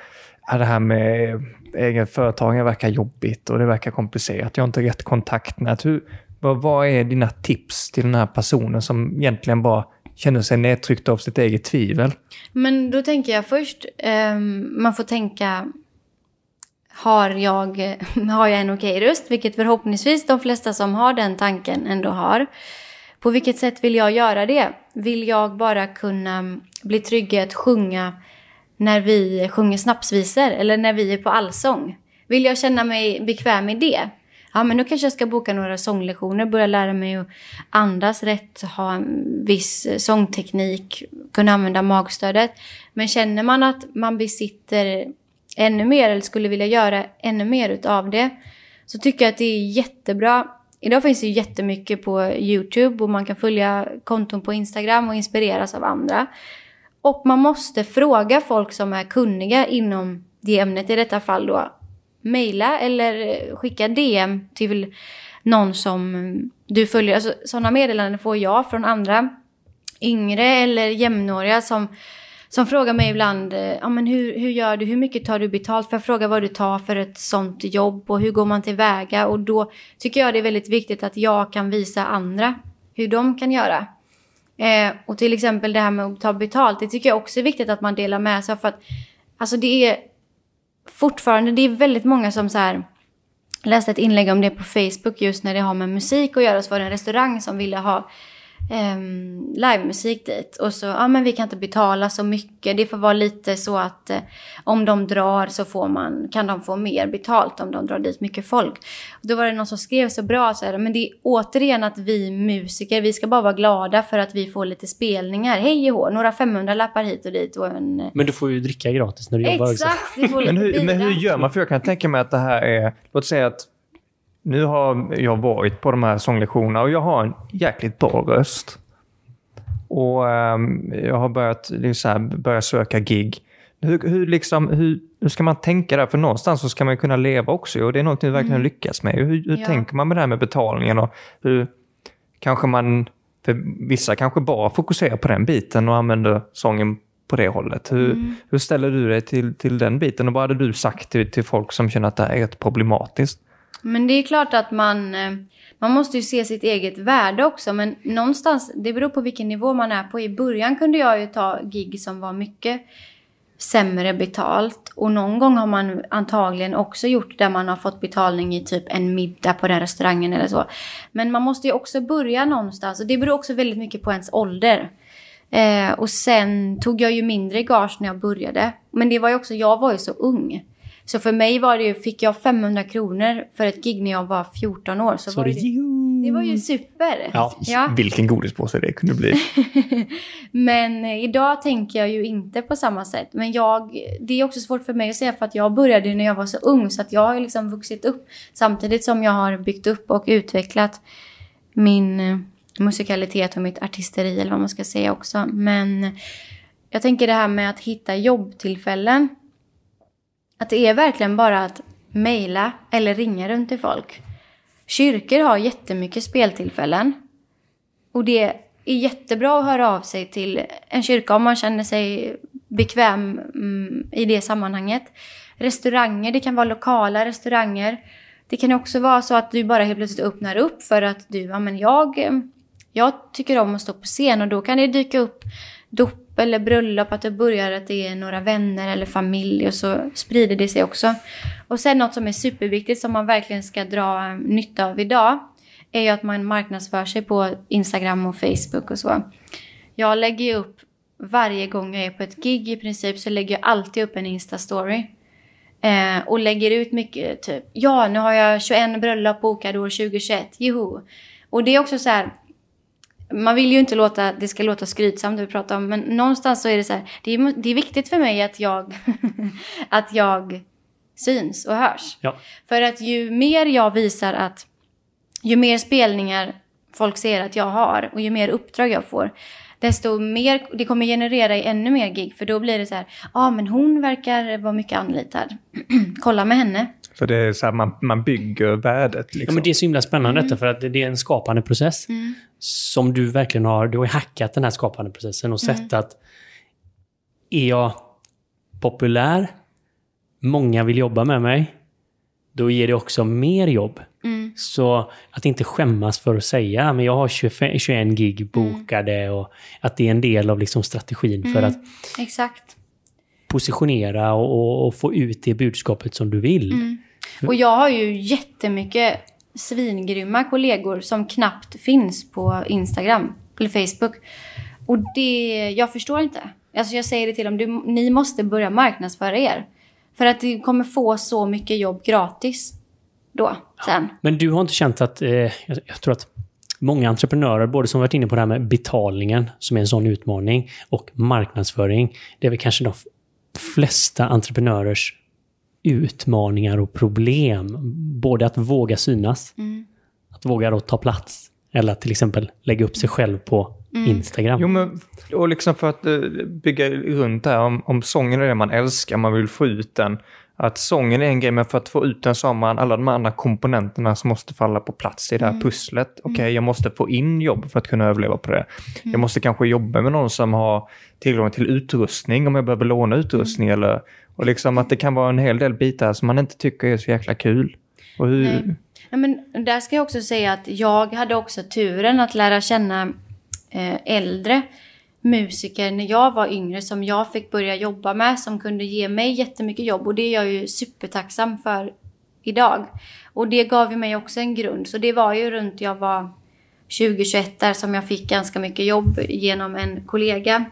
ja, det här med egen företagande verkar jobbigt och det verkar komplicerat. Jag har inte rätt kontaktnät. Hur, vad, vad är dina tips till den här personen som egentligen bara känner sig nedtryckt av sitt eget tvivel? Men då tänker jag först, eh, man får tänka, har jag, <laughs> har jag en okej röst? Vilket förhoppningsvis de flesta som har den tanken ändå har. På vilket sätt vill jag göra det? Vill jag bara kunna bli trygg i att sjunga när vi sjunger snapsvisor eller när vi är på allsång? Vill jag känna mig bekväm i det? Ja, men då kanske jag ska boka några sånglektioner, börja lära mig att andas rätt, ha en viss eh, sångteknik, kunna använda magstödet. Men känner man att man besitter ännu mer eller skulle vilja göra ännu mer utav det så tycker jag att det är jättebra. Idag finns det ju jättemycket på YouTube och man kan följa konton på Instagram och inspireras av andra. Och man måste fråga folk som är kunniga inom det ämnet, i detta fall då mejla eller skicka DM till någon som du följer. Alltså, sådana meddelanden får jag från andra yngre eller jämnåriga som, som frågar mig ibland, eh, ja men hur, hur gör du, hur mycket tar du betalt? För att fråga vad du tar för ett sånt jobb och hur går man tillväga? Och då tycker jag det är väldigt viktigt att jag kan visa andra hur de kan göra. Eh, och till exempel det här med att ta betalt, det tycker jag också är viktigt att man delar med sig för att alltså det är fortfarande, det är väldigt många som så här läste ett inlägg om det på Facebook just när det har med musik att göra. Så var det en restaurang som ville ha um, livemusik dit. Och så, ja men vi kan inte betala så mycket. Det får vara lite så att uh, om de drar så får man, kan de få mer betalt om de drar dit mycket folk. Och då var det någon som skrev så bra så här, men det är återigen att vi musiker, vi ska bara vara glada för att vi får lite spelningar. Hej och några 500 lappar hit och dit och en... Uh, men du får ju dricka gratis när du jobbar också. Exakt, men, hur, men hur gör man? För jag kan tänka mig att det här är, låt säga att nu har jag varit på de här sånglektionerna och jag har en jäkligt bra röst. Och um, jag har börjat, så här, börjat söka gig. Hur, hur, liksom, hur, hur ska man tänka där? För någonstans så ska man kunna leva också och det är något du verkligen mm. lyckas med. Hur, hur ja. tänker man med det här med betalningen? Och hur kanske man, för vissa kanske bara fokuserar på den biten och använder sången på det hållet. Hur, mm. hur ställer du dig till, till den biten och vad hade du sagt till, till folk som känner att det här är problematiskt? Men det är klart att man, eh, man måste ju se sitt eget värde också. Men någonstans, det beror på vilken nivå man är på. I början kunde jag ju ta gig som var mycket sämre betalt. Och någon gång har man antagligen också gjort där man har fått betalning i typ en middag på den restaurangen eller så. Men man måste ju också börja någonstans. Och det beror också väldigt mycket på ens ålder. Eh, och sen tog jag ju mindre gage när jag började. Men det var ju också, jag var ju så ung. Så för mig var det ju, fick jag 500 kronor för ett gig när jag var 14 år. Så, så var det, det, var ju super. Ja, ja. Vilken godispåse det kunde bli. <laughs> Men eh, idag tänker jag ju inte på samma sätt. Men jag, det är också svårt för mig att säga för att jag började när jag var så ung. Så att jag har liksom vuxit upp samtidigt som jag har byggt upp och utvecklat min eh, musikalitet och mitt artisteri eller vad man ska säga också. Men jag tänker det här med att hitta jobbtillfällen att det är verkligen bara att mejla eller ringa runt till folk. Kyrkor har jättemycket speltillfällen. Och det är jättebra att höra av sig till en kyrka om man känner sig bekväm mm, i det sammanhanget. Restauranger, det kan vara lokala restauranger. Det kan också vara så att du bara helt plötsligt öppnar upp för att du, ja men jag, jag tycker om att stå på scen och då kan det dyka upp dop eller bröllop, att det börjar att det är några vänner eller familj och så sprider det sig också. Och sen något som är superviktigt som man verkligen ska dra eh, nytta av idag är ju att man marknadsför sig på Instagram och Facebook och så. Jag lägger ju upp varje gång jag är på ett gig i princip så lägger jag alltid upp en Insta-story. Eh, och lägger ut mycket typ, ja nu har jag 21 bröllop bokade år 2021, joho. Och det är också så här, man vill ju inte låta, det ska låta skrytsamt det vi pratar om, men någonstans så är det så här, det är, det är viktigt för mig att jag, <laughs> att jag syns och hörs. Ja. För att ju mer jag visar att, ju mer spelningar folk ser att jag har och ju mer uppdrag jag får, desto mer, det kommer generera ännu mer gig. För då blir det så här, ja ah, men hon verkar vara mycket anlitad. <clears throat> Kolla med henne. Så det är så här, man, man bygger värdet. Liksom. Ja, men det är så himla spännande mm. detta för att det är en skapande process. Mm. Som du verkligen har, du har hackat den här skapande processen och mm. sett att är jag populär, många vill jobba med mig, då ger det också mer jobb. Mm. Så att inte skämmas för att säga men jag har 25, 21 gig mm. bokade mm. och att det är en del av liksom strategin för mm. att Exakt. positionera och, och, få ut det budskapet som du vill. Mm. Och jag har ju jättemycket svingrymma kollegor som knappt finns på Instagram eller Facebook. Och det, jag förstår inte. Alltså jag säger det till dem, du, ni måste börja marknadsföra er. För att du kommer få så mycket jobb gratis då, sen. Men du har inte känt att, eh, jag, jag tror att många entreprenörer, både som varit inne på det här med betalningen, som är en sån utmaning, och marknadsföring, det är väl kanske de flesta entreprenörers utmaningar och problem. Både att våga synas, Mm. att våga då ta plats, eller att till exempel lägga upp sig själv på Mm. Instagram. Jo, men och liksom för att eh, bygga runt det här, om, om sången är det man älskar, man vill få ut den. Att sången är en grej, men för att få ut den så har man alla de andra komponenterna som måste falla på plats i det här pusslet. Okej, jag måste få in jobb för att kunna överleva på det. Jag måste kanske jobba med någon som har tillgång till utrustning om jag behöver låna utrustning. Eller, och liksom att det kan vara en hel del bitar som man inte tycker är så jäkla kul. Och hur, Nej. Ja, men där ska jag också säga att jag hade också turen att lära känna eh, äldre musiker när jag var yngre som jag fick börja jobba med som kunde ge mig jättemycket jobb och det är jag ju supertacksam för idag. Och det gav ju mig också en grund så det var ju runt jag var 20-21 där som jag fick ganska mycket jobb genom en kollega.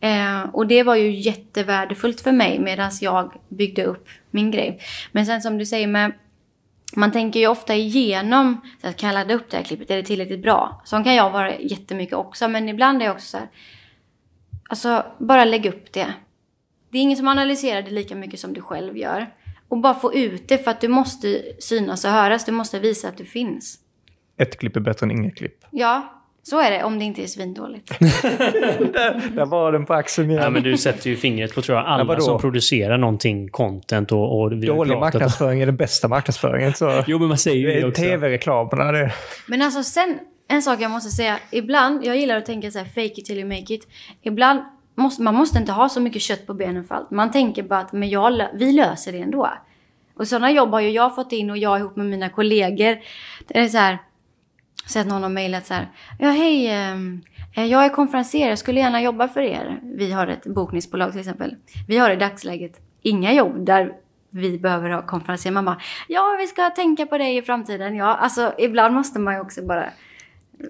Eh, och det var ju jättevärdefullt för mig medan jag byggde upp min grej. Men sen som du säger med man tänker ju ofta igenom, så att kan jag ladda upp det här klippet, är det tillräckligt bra? Så kan jag vara jättemycket också, men ibland är jag också så här, alltså bara lägg upp det. Det är ingen som analyserar det lika mycket som du själv gör. Och bara få ut det för att du måste synas och höras, du måste visa att du finns. Ett klipp är bättre än inget klipp. Ja, så är det om det inte är svindåligt. <laughs> där, där var den på axeln igen. Ja, men du sätter ju fingret på tror jag, Ja, alla vadå? som producerar någonting, content och... och Dålig marknadsföring är den bästa marknadsföringen. Så. Jo, men man säger ju det också. tv-reklamerna. Det. Men alltså sen, en sak jag måste säga. Ibland, jag gillar att tänka så här, fake it till you make it. Ibland måste man måste inte ha så mycket kött på benen för allt. Man tänker bara att men jag, vi löser det ändå. Och sådana jobb har ju jag fått in och jag ihop med mina kollegor. Det är så här, sett någon har mejlat så här. Ja hej, ehm, eh, jag är konferenser, jag skulle gärna jobba för er. Vi har ett bokningsbolag till exempel. Vi har i dagsläget inga jobb där vi behöver ha konferenser. Man bara, ja vi ska tänka på dig i framtiden. Ja, alltså ibland måste man ju också bara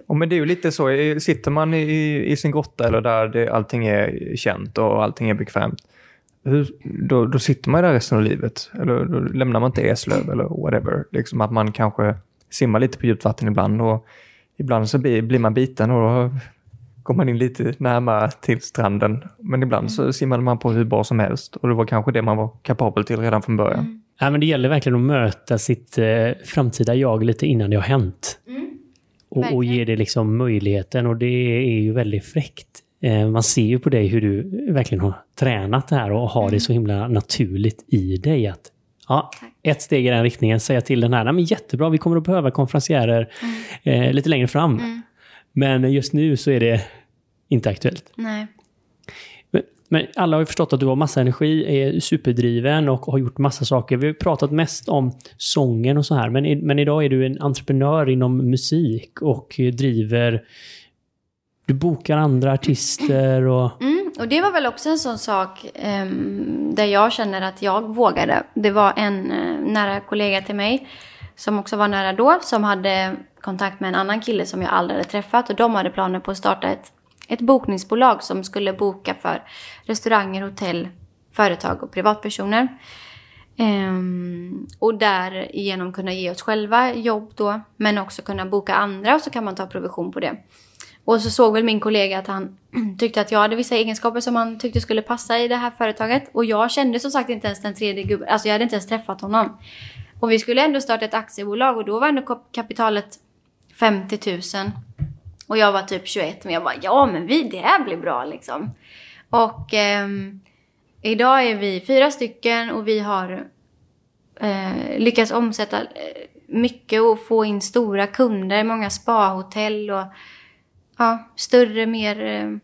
Och men det är ju lite så, eh, sitter man i, i sin grotta eller där det, allting är känt och allting är bekvämt, hur, då, då sitter man där resten av livet. Eller då lämnar man inte Eslöv eller whatever. Liksom att man kanske simmar lite på djupt vatten ibland och ibland så blir, man biten och då går man in lite närmare till stranden. Men ibland så simmade man på hur bra som helst och det var kanske det man var kapabel till redan från början. Ja, men det gäller verkligen att möta sitt eh, framtida jag lite innan det har hänt. Och, och Verkligen. ge det liksom möjligheten och det är ju väldigt fräckt. Eh, man ser ju på dig hur du verkligen har tränat det här och har det så himla naturligt i dig att ja, ett steg i den riktningen, säga till den här, nej men jättebra, vi kommer att behöva konferencierer eh, lite längre fram. Men just nu så är det inte aktuellt. Nej. Men, men alla har ju förstått att du har massa energi, är superdriven och har gjort massa saker. Vi har pratat mest om sången och så här, men, men idag är du en entreprenör inom musik och driver... Du bokar andra artister och... Mm, och det var väl också en sån sak ehm, där jag känner att jag vågade. Det var en eh, nära kollega till mig som också var nära då som hade kontakt med en annan kille som jag aldrig hade träffat och de hade planer på att starta ett, ett bokningsbolag som skulle boka för restauranger, hotell, företag och privatpersoner. Um, och därigenom kunna ge oss själva jobb då, men också kunna boka andra och så kan man ta provision på det. Och så såg väl min kollega att han <clears throat> tyckte att jag hade vissa egenskaper som han tyckte skulle passa i det här företaget. Och jag kände som sagt inte ens den tredje gubben, alltså jag hade inte ens träffat honom. Och vi skulle ändå starta ett aktiebolag och då var ändå kapitalet 50 000. Och jag var typ 21, men jag bara ja men vi, det här blir bra liksom. Och eh, idag är vi fyra stycken och vi har eh, lyckats omsätta eh, mycket och få in stora kunder, många spahotell och ja, större, mer eh,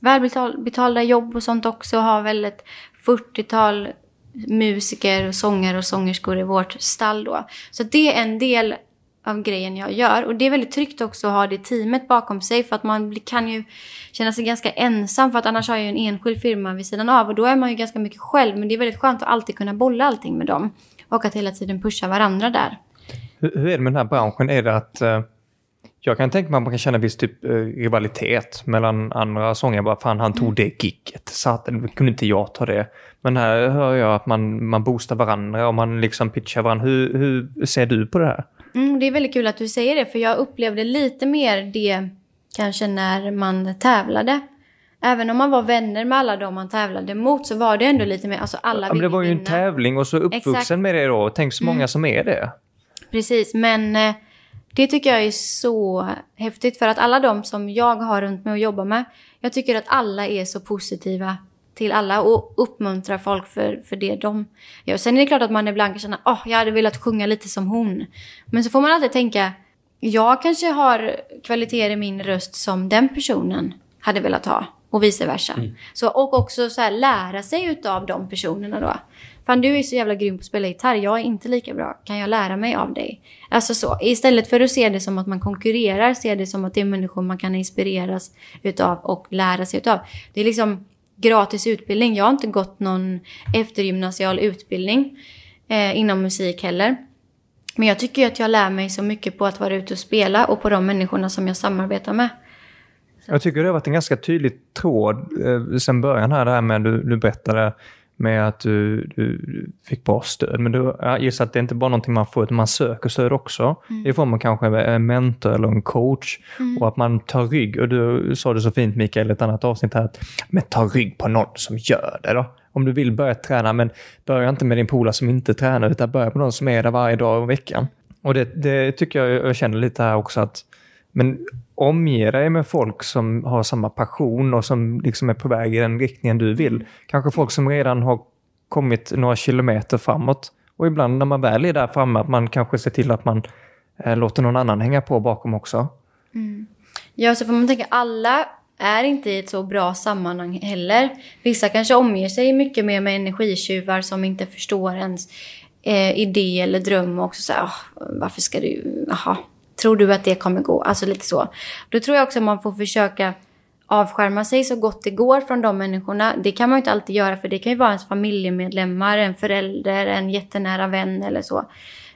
välbetalda jobb och sånt också. Och har väl ett 40-tal musiker, och sångare och sångerskor i vårt stall då. Så det är en del av grejen jag gör. Och det är väldigt tryggt också att ha det teamet bakom sig för att man kan ju känna sig ganska ensam för att annars har jag ju en enskild firma vid sidan av och då är man ju ganska mycket själv. Men det är väldigt skönt att alltid kunna bolla allting med dem och att hela tiden pusha varandra där. Hur, hur är det med den här branschen? Är det att... eh, Jag kan tänka mig att man kan känna viss typ eh, rivalitet mellan andra sångare. Bara fan, han tog Mm. det gigget. Så att, kunde inte jag ta det? Men här hör jag att man, man boostar varandra och man liksom pitchar varandra. Hur, hur ser du på det här? Mm, det är väldigt kul att du säger det, för jag upplevde lite mer det kanske när man tävlade. Även om man var vänner med alla de man tävlade mot så var det ändå lite mer, alltså alla Ja, men det var ju en vinna. tävling och så uppvuxen Exakt. Mm. med det då. Tänk så många som är det. Precis, men eh, det tycker jag är så häftigt för att alla de som jag har runt mig och jobbar med, jag tycker att alla är så positiva till alla och uppmuntrar folk för, för det de gör. Sen är det klart att man ibland kan känna, åh, jag hade velat sjunga lite som hon. Men så får man alltid tänka, jag kanske har kvaliteter i min röst som den personen hade velat ha och vice versa. Så, och också så här, lära sig utav de personerna då. Fan du är så jävla grym på att spela gitarr, jag är inte lika bra. Kan jag lära mig av dig? Alltså så, istället för att se det som att man konkurrerar, se det som att det är människor man kan inspireras utav och lära sig utav. Det är liksom gratis utbildning. Jag har inte gått någon eftergymnasial utbildning eh, inom musik heller. Men jag tycker ju att jag lär mig så mycket på att vara ute och spela och på de människorna som jag samarbetar med. Jag tycker det har varit en ganska tydlig tråd eh, sen början här, det här med du, du berättade med att du, du du fick bra stöd. Men du, jag gissar att det är inte bara någonting man får, utan man söker stöd också. I form av kanske en mentor eller en coach. Och att man tar rygg. Och du sa det så fint Mikael i ett annat avsnitt här, att men ta rygg på någon som gör det då. Om du vill börja träna, men börja inte med din polare som inte tränar, utan börja med någon som är där varje dag i veckan. Och det, det tycker jag, jag känner lite här också att men omge dig med folk som har samma passion och som liksom är på väg i den riktningen du vill. Kanske folk som redan har kommit några kilometer framåt. Och ibland när man väl är där framme, att man kanske ser till att man eh, låter någon annan hänga på bakom också. Mm. Ja, så får man tänka, alla är inte i ett så bra sammanhang heller. Vissa kanske omger sig mycket mer med energitjuvar som inte förstår ens eh, idé eller dröm och också säga, varför ska du, jaha, tror du att det kommer gå? Alltså lite så. Då tror jag också att man får försöka avskärma sig så gott det går från de människorna. Det kan man ju inte alltid göra för det kan ju vara ens familjemedlemmar, en förälder, en jättenära vän eller så.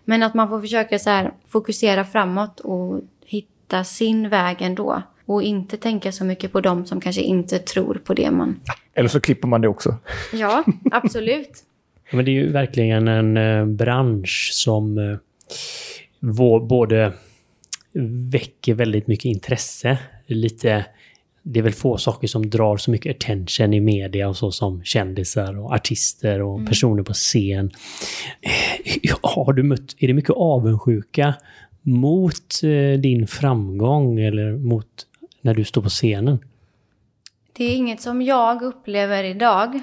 Men att man får försöka så här, fokusera framåt och hitta sin väg ändå. Och inte tänka så mycket på dem som kanske inte tror på det man... Eller så klipper man det också. Ja, absolut. <laughs> Men det är ju verkligen en eh, bransch som eh, både väcker väldigt mycket intresse. Lite, det är väl få saker som drar så mycket attention i media och så som kändisar och artister och personer på scen. Har du mött, är det mycket avundsjuka mot eh, din framgång eller mot när du står på scenen? Det är inget som jag upplever idag.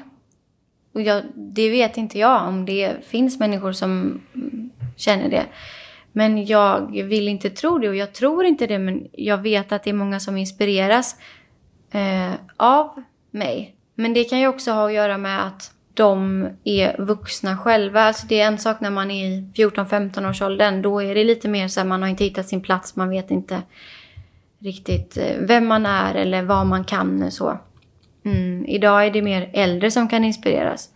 Och jag, det vet inte jag om det finns människor som mm, känner det. Men jag vill inte tro det och jag tror inte det. Men jag vet att det är många som inspireras eh, av mig. Men det kan ju också ha att göra med att de är vuxna själva. Alltså det är en sak när man är i 14-15 års åldern. Då är det lite mer så här, man har inte hittat sin plats. Man vet inte riktigt eh, vem man är eller vad man kan. Så. Mm, idag är det mer äldre som kan inspireras.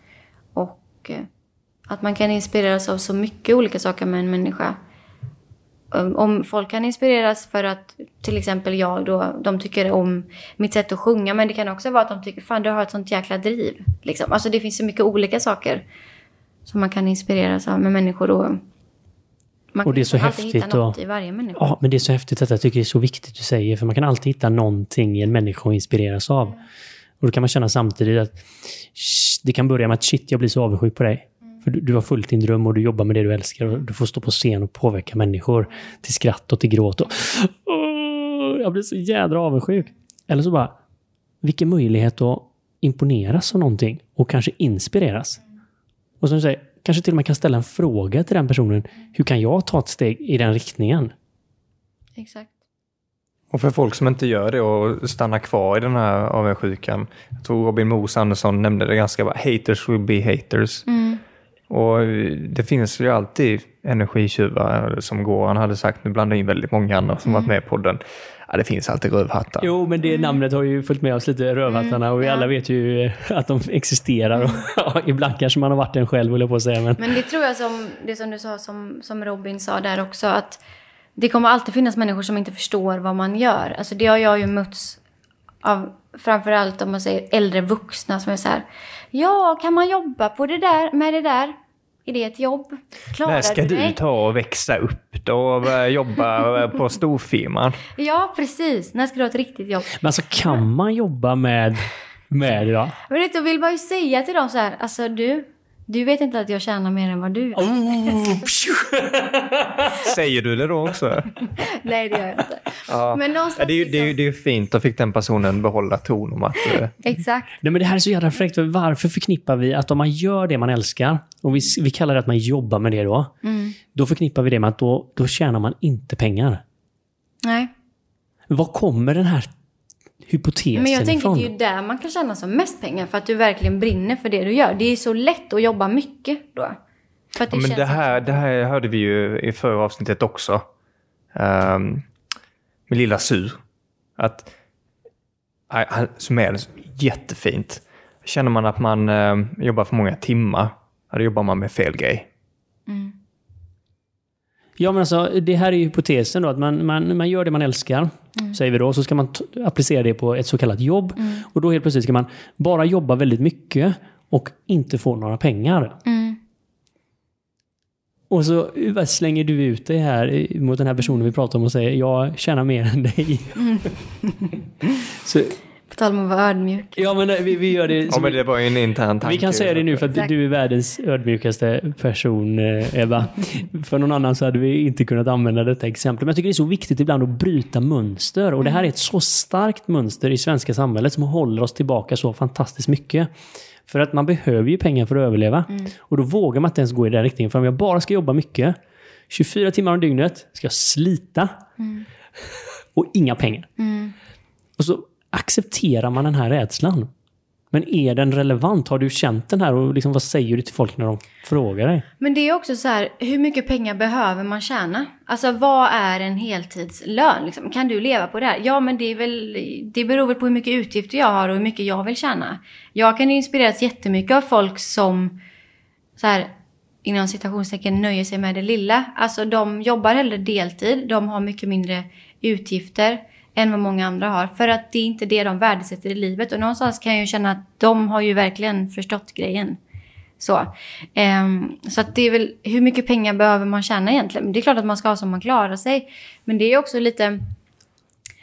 Och eh, att man kan inspireras av så mycket olika saker med en människa. Um, Om folk kan inspireras för att till exempel jag då, de tycker om mitt sätt att sjunga. Men det kan också vara att de tycker, fan du har ett sånt jäkla driv. Liksom. Alltså det finns så mycket olika saker som man kan inspireras av med människor. Och man Och det är så alltid hitta häftigt något och- i varje människa. Ja, men det är så häftigt att jag tycker det är så viktigt du säger, för man kan alltid hitta någonting i en människa att inspireras av. Och då kan man känna samtidigt att det kan börja med att shit, jag blir så avundsjuk på dig. För du, du har följt din dröm och du jobbar med det du älskar och du får stå på scen och påverka människor till skratt och till gråt. Och, Åh, jag blir så jädra avundsjuk. Eller så bara, vilken möjlighet att imponeras av någonting och kanske inspireras. Och som du säger, kanske till och med kan ställa en fråga till den personen. Hur kan jag ta ett steg i den riktningen? Exakt. Och för folk som inte gör det och stannar kvar i den här avundsjukan. Jag tror Robin Moos Andersson nämnde det ganska bra. Haters will be haters. Mm. Och det finns ju alltid energitjuvar som Goran hade sagt. Nu blandar in väldigt många andra som varit med i podden. Ja, det finns alltid rövhattar. Jo, men det namnet har ju följt med oss lite, Rövhattarna, och vi alla vet ju att de existerar. Och, <laughs> ja, ibland kanske man har varit en själv, jag på att säga. Men, Men det tror jag som, det som du sa, som, som Robin sa där också, att det kommer alltid finnas människor som inte förstår vad man gör. Alltså det har jag ju mötts av framförallt om man säger äldre vuxna som är så här. Ja, kan man jobba på det där, med det där? Är det ett jobb? Klarar När ska du dig? ta och växa upp då och börja jobba på storfirman? Ja, precis. När ska du ha ett riktigt jobb? Men alltså kan man jobba med, med det då? Men vet du, jag vill bara ju säga till dem så här. Alltså du, du vet inte att jag tjänar mer än vad du gör. Oh, <laughs> Säger du det då också? <laughs> Nej, det gör jag inte. Ja. Men någonstans Ja, det, är ju, det, är ju, det är ju fint, då fick den personen behålla ton om att... eh, Exakt. Nej men det här är så jävla fräckt. för Varför förknippar vi att om man gör det man älskar, och vi, vi kallar det att man jobbar med det då, Mm. då förknippar vi det med att då, då tjänar man inte pengar. Nej. Var kommer den här hypotesen Men jag tänker ifrån? det är ju där man kan tjäna som mest pengar. För att du verkligen brinner för det du gör. Det är så lätt att jobba mycket då. För att det Ja, men det, här, det här hörde vi ju i förra avsnittet också. Um, med Lilla Sur. Att, han- som är jättefint. Känner man att man eh, jobbar för många timmar, då jobbar man med fel grej. Ja men alltså, det här är ju hypotesen då, att man, man, man gör det man älskar, Mm. säger vi då, så ska man applicera det på ett så kallat jobb. Och då helt plötsligt ska man bara jobba väldigt mycket och inte få några pengar. Mm. Och så bara slänger du ut dig här i- mot den här personen vi pratar om och säger jag tjänar mer än dig. Mm. <laughs> så, På tal om att vara ödmjuk. ja men vi, vi gör det Ja, som men det var ju en intern tanke. Vi kan säga det nu för att Exakt. du är världens ödmjukaste person, eh, Ebba. för någon annan så hade vi inte kunnat använda detta exempel. Men jag tycker det är så viktigt ibland att bryta mönster. Och det här är ett så starkt mönster i svenska samhället som håller oss tillbaka så fantastiskt mycket. För att man behöver ju pengar för att överleva. Och då vågar man inte ens gå i den riktningen. För om jag bara ska jobba mycket, 24 timmar om dygnet, ska jag slita. Och inga pengar. Och så accepterar man den här rädslan. Men är den relevant? Har du känt den här och liksom, vad säger du till folk när de frågar dig? Men det är också så här, hur mycket pengar behöver man tjäna? Alltså vad är en heltidslön? Liksom? Kan du leva på det här? Ja, men det, är väl, det beror väl på hur mycket utgifter jag har och hur mycket jag vill tjäna. Jag kan inspireras jättemycket av folk som, så här, inom citationstecken, nöjer sig med det lilla. Alltså de jobbar hellre deltid, de har mycket mindre utgifter än vad många andra har. För att det är inte det de värdesätter i livet. Och någonstans kan jag ju känna att de har ju verkligen förstått grejen. Så, um, så att det är väl, hur mycket pengar behöver man tjäna egentligen? Men Det är klart att man ska ha så man klarar sig. Men det är också lite,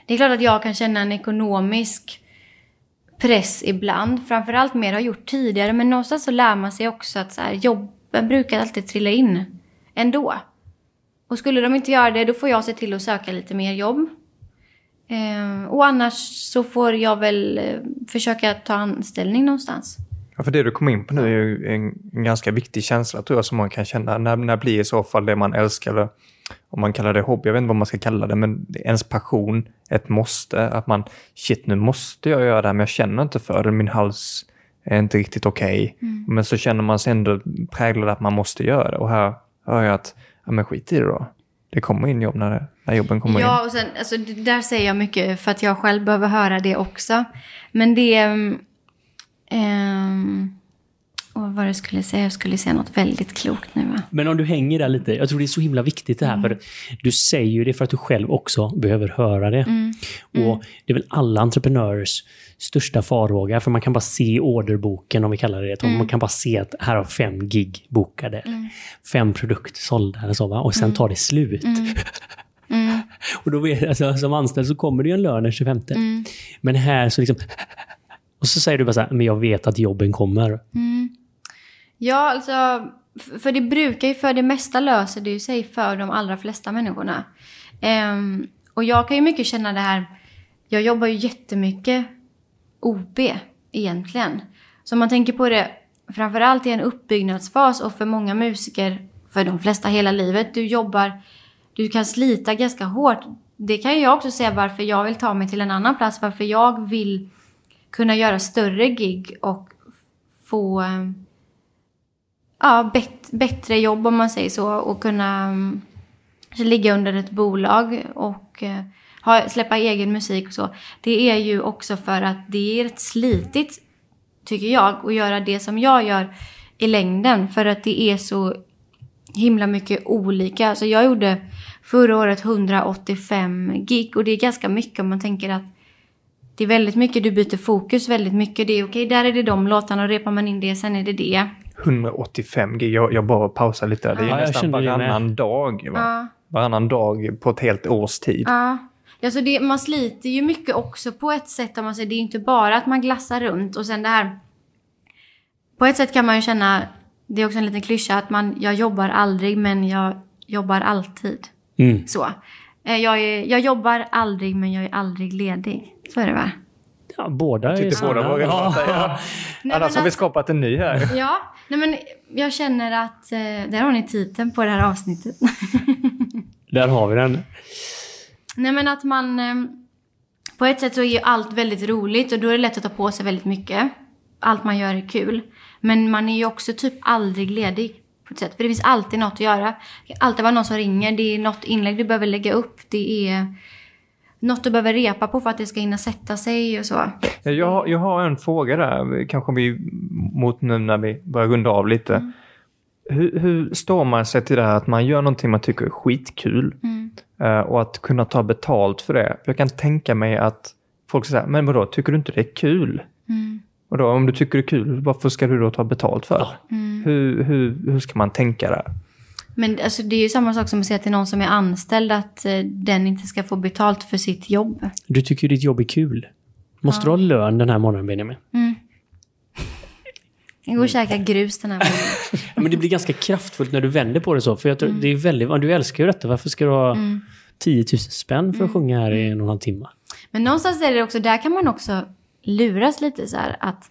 det är klart att jag kan känna en ekonomisk press ibland. Framförallt mer har gjort tidigare. Men någonstans så lär man sig också att så här, jobben brukar alltid trilla in ändå. Och skulle de inte göra det, då får jag se till att söka lite mer jobb. Ehm, och annars så får jag väl eh, försöka ta anställning någonstans. Ja, för det du kom in på nu är ju en, en ganska viktig känsla tror jag som man kan känna. När, när blir i så fall det man älskar, eller om man kallar det hobby, jag vet inte vad man ska kalla det, men det ens passion, ett måste. Att man, shit nu måste jag göra det här men jag känner inte för det, min hals är inte riktigt okej. Men så känner man sig ändå präglad att man måste göra det. Och här hör jag att, ja men skit i det då. Det kommer in jobb när, när jobben kommer in. Ja, och sen, alltså, där säger jag mycket för att jag själv behöver höra det också. Men det... Um, um, och vad var det jag skulle säga? Jag skulle säga något väldigt klokt nu va? Men om du hänger där lite, jag tror det är så himla viktigt det här. För du säger ju det för att du själv också behöver höra det. Och det är väl alla entreprenörers största farhåga, för man kan bara se orderboken, om vi kallar det det. Man kan bara se att här har fem gig bokade. Fem produkter sålda eller så, va? och sen tar det slut. <laughs> och då vet, alltså, som anställd så kommer det ju en lön den 25. Men här så liksom... Och så säger du bara så här, men jag vet att jobben kommer. Ja, alltså... För det brukar ju för det mesta löser det ju sig för de allra flesta människorna. Ehm, och jag kan ju mycket känna det här... Jag jobbar ju jättemycket OB egentligen. Så om man tänker på det framförallt i en uppbyggnadsfas och för många musiker, för de flesta hela livet, du jobbar, du kan slita ganska hårt. Det kan ju jag också säga varför jag vill ta mig till en annan plats, varför jag vill kunna göra större gig och få ja, bet, bättre jobb om man säger så och kunna mm, ligga under ett bolag och eh, ha, släppa egen musik och så. Det är ju också för att det är rätt slitigt, tycker jag, att göra det som jag gör i längden. För att det är så himla mycket olika. Alltså jag gjorde förra året 185 gig och det är ganska mycket om man tänker att det är väldigt mycket, du byter fokus väldigt mycket. Det är okej, där är det de låtarna och repar man in det, sen är det det. 185 gig. Jag, jag bara pausar lite där. Det är Ja, nästan varannan dag. Va? Ja. Varannan dag på ett helt års tid. Ja. Alltså det, man sliter ju mycket också på ett sätt. Om man säger, det är inte bara att man glassar runt och sen det här. På ett sätt kan man ju känna, det är också en liten klyscha, att man, jag jobbar aldrig men jag jobbar alltid. Mm. Så. Eh, Jag, är, jag jobbar aldrig men jag är aldrig ledig. Så är det va? Ja, båda är Tyckte båda. Ja. <laughs> Nej, Annars har vi skapat en ny här. <laughs> Ja, nej men jag känner att, eh, där har ni titeln på det här avsnittet. <laughs> Där har vi den. Nej men att man... eh, På ett sätt så är ju allt väldigt roligt och då är det lätt att ta på sig väldigt mycket. Allt man gör är kul. Men man är ju också typ aldrig ledig. På ett sätt. För det finns alltid något att göra. Det kan alltid vara någon som ringer. Det är något inlägg du behöver lägga upp. Det är något du behöver repa på för att det ska hinna sätta sig och så. Jag, jag har en fråga där, kanske vi mot nu när vi börjar runda av lite. Mm. Hur, hur står man sig till det här att man gör någonting man tycker är skitkul Mm. eh, och att kunna ta betalt för det? Jag kan tänka mig att folk säger, men vadå, tycker du inte det är kul? Mm. Och då, om du tycker det är kul, varför ska du då ta betalt för? Mm. Hur, hur, hur ska man tänka där? Men alltså, det är ju samma sak som att säga till någon som är anställd att eh, den inte ska få betalt för sitt jobb. Du tycker ju ditt jobb är kul. Måste du ha lön den här morgonen, Benjamin? Jag går och käkar grus den här <laughs> morgonen. Ja, men det blir ganska kraftfullt när du vänder på det så. För jag tror, det är väldigt, du älskar ju detta. Varför ska du ha 10 000 spänn för att sjunga här i en och en halv timme? Men någonstans är det också, där kan man också luras lite så här att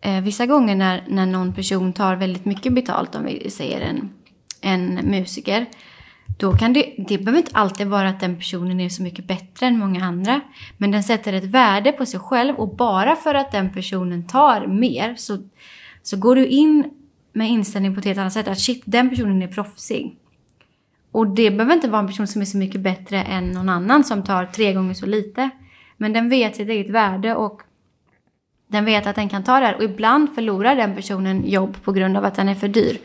eh, vissa gånger när, när någon person tar väldigt mycket betalt, om vi säger en, en musiker, då kan det, det behöver inte alltid vara att den personen är så mycket bättre än många andra. Men den sätter ett värde på sig själv och bara för att den personen tar mer så, så går du in med inställning på ett helt annat sätt. Att shit, den personen är proffsig. Och det behöver inte vara en person som är så mycket bättre än någon annan som tar tre gånger så lite. Men den vet sitt eget värde och den vet att den kan ta det här. Och ibland förlorar den personen jobb på grund av att den är för dyr.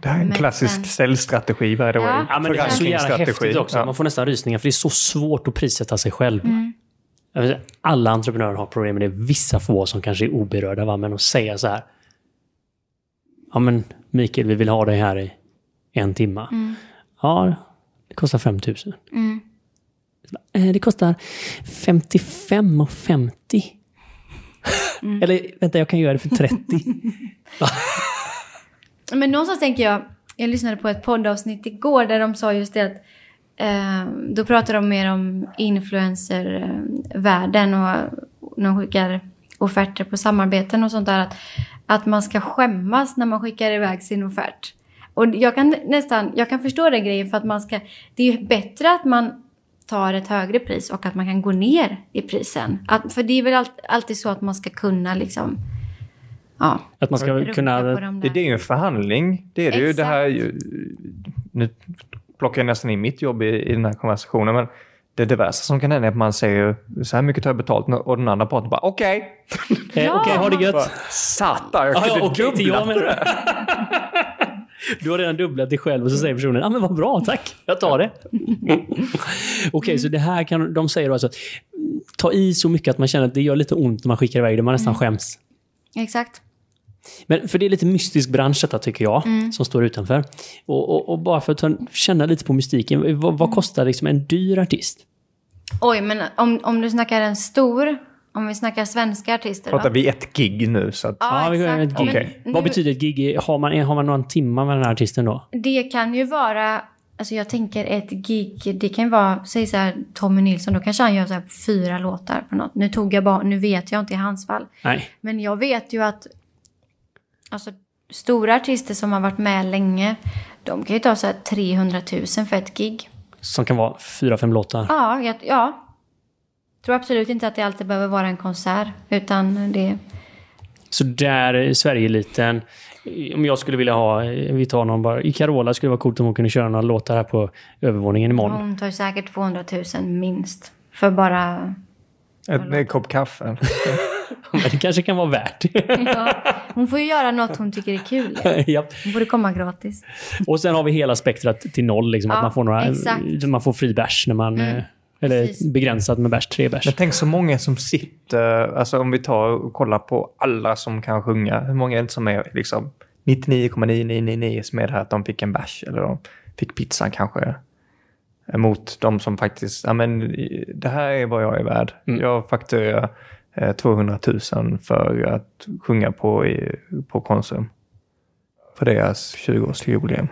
Det här är en Men klassisk sen- säljstrategi, by the way. Ja. Ja, men det är så jävla häftigt också. Ja. Man får nästan rysningar för det är så svårt att prissätta sig själv. Säga, Alla entreprenörer har problem med det. Vissa få som kanske är oberörda. Va? Men att säga så här. Ja men Mikael, vi vill ha dig här i en timme. Ja, det kostar 5 000. Mm. Eh, Det kostar 55,50. Eller vänta, jag kan göra det för 30. <laughs> <laughs> Men någonstans tänker jag, jag lyssnade på ett poddavsnitt igår där de sa just det att eh, då pratar de mer om influencervärlden och när de skickar offerter på samarbeten och sånt där. Att, att man ska skämmas när man skickar iväg sin offert. Och jag kan nästan, jag kan förstå den grejen för att man ska, det är ju bättre att man tar ett högre pris och att man kan gå ner i prisen. Att, för det är väl allt, alltid så att man ska kunna liksom, ja, Att man ska kunna... de Det, det är ju en förhandling. Det är det ju. Det här, nu plockar jag nästan in mitt jobb i, i den här konversationen, men det, det värsta som kan hända är att man säger så här mycket tar jag betalt och den andra parten bara okej. Eh, Ja. Okej, ha det gött. Satan, jag Ja, ja, kunde till jag dubblat med det. Du har redan dubblat dig själv och så säger personen ja men vad bra, tack, jag tar det. <laughs> Okej, så det här kan de säger då alltså ta i så mycket att man känner att det gör lite ont när man skickar iväg det, man nästan skäms. Exakt. Men för det är lite mystisk bransch detta tycker jag, som står utanför. Och, och, och bara för att känna lite på mystiken, vad, vad kostar liksom en dyr artist? Oj, men om, om du snackar en stor, om vi snackar svenska artister Pratar då? vi ett gig nu så att... Ja, vi går ett gig. Okej. Men Vad nu- betyder ett gig? Har man, har man någon timma med den här artisten då? Det kan ju vara, alltså jag tänker ett gig, det kan ju vara, säg så här Tommy Nilsson, då kanske han gör så här fyra låtar på något. Nu tog jag bara, nu vet jag inte i hans fall. Nej. Men jag vet ju att, alltså stora artister som har varit med länge, de kan ju ta så här 300 000 för ett gig. Som kan vara fyra, fem låtar. Ja, ja. Tror absolut inte att det alltid behöver vara en konsert, utan det... Så där är Sverigeeliten. Om jag skulle vilja ha, vi tar någon bara, i Carola skulle det vara coolt om hon kunde köra några låtar här på övervåningen imorgon. Hon tar säkert 200 000 minst. För bara... En, en kopp kaffe. <laughs> Men det kanske kan vara värt. Ja. Hon får ju göra något hon tycker är kul. Japp. <laughs> Hon borde komma gratis. Och sen har vi hela spektrat till noll. Liksom, Ja, att man får, några, exakt. man får fri bärs när man... Mm, eh, Eller precis. begränsat med bärs, tre bärs. Men tänk så många som sitter, alltså om vi tar och kollar på alla som kan sjunga, hur många är det som är liksom 99,9999 som är det här att de fick en bärs eller de fick pizzan kanske. Mot de som faktiskt, ja men det här är vad jag är värd. Mm. Jag fakturerar eh, 200 000 för att sjunga på, i, på Konsum. För deras 20-årsjubileum.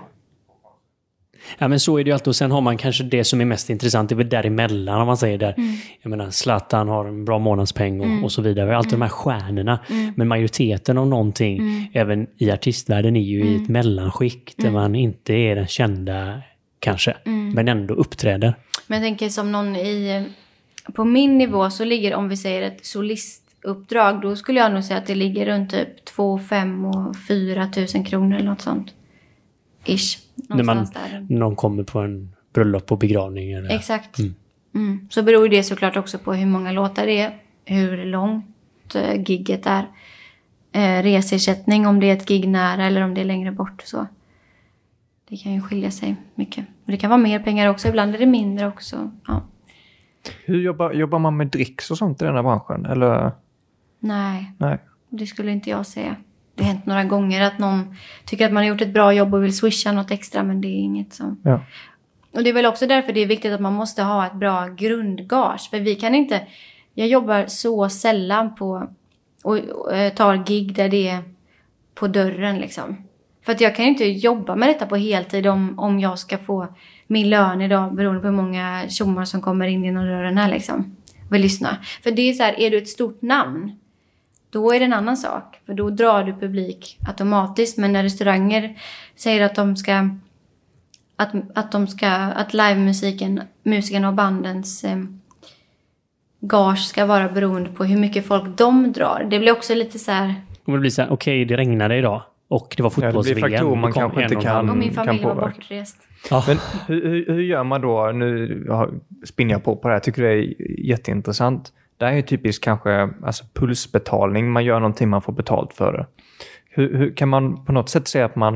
Ja, men så är det ju alltid. Och sen har man kanske det som är mest intressant, det är väl däremellan om man säger där. Mm. Jag menar, Zlatan har en bra månadspeng och, och så vidare. Alltid de här stjärnorna. Men majoriteten av någonting, Mm. även i artistvärlden, är ju i ett mellanskikt där Mm. man inte är den kända, kanske, men ändå uppträder. Men jag tänker som någon i... På min nivå så ligger, om vi säger ett solistuppdrag, då skulle jag nog säga att det ligger runt typ 2 5 och 4 tusen kronor eller något sånt. Ish. När man, där. någon kommer på en bröllop och begravning. Eller, Exakt. Mm. Så beror det såklart också på hur många låtar det är, hur långt eh, gigget är. Eh, resersättning, om det är ett gig nära eller om det är längre bort. Så. Det kan ju skilja sig mycket. Och det kan vara mer pengar också, ibland är det mindre också. Ja. Hur jobbar, jobbar man med dricks och sånt i den här branschen? Eller? Nej, Nej. det skulle inte jag säga. Det har hänt några gånger att någon tycker att man har gjort ett bra jobb och vill swisha något extra, men det är inget som... Ja. Och det är väl också därför det är viktigt att man måste ha ett bra grundgage. För vi kan inte... Jag jobbar så sällan på... Och, och eh, tar gig där det är på dörren liksom. För att jag kan inte jobba med detta på heltid om, om jag ska få min lön idag beroende på hur många tjommar som kommer in genom dörren här liksom. Vill lyssna. För det är så här, är du ett stort namn då är det en annan sak. För då drar du publik automatiskt. Men när restauranger säger att de ska... Att, att de ska... Att livemusiken, musikerna och bandens eh, gage ska vara beroende på hur mycket folk de drar. Det blir också lite så här... Om det blir så här, okej, det regnade idag och det var Ja, det blir fotbolls-VM. faktorer man kom kanske inte kan- Och min kan familj var påverka. bortrest. Ja. Men hur, hur, hur gör man då? Nu spinner jag på på det här. Jag tycker det är jätteintressant. Det här är typiskt kanske alltså pulsbetalning. Man gör någonting man får betalt för det. Hur, hur kan man på något sätt säga att man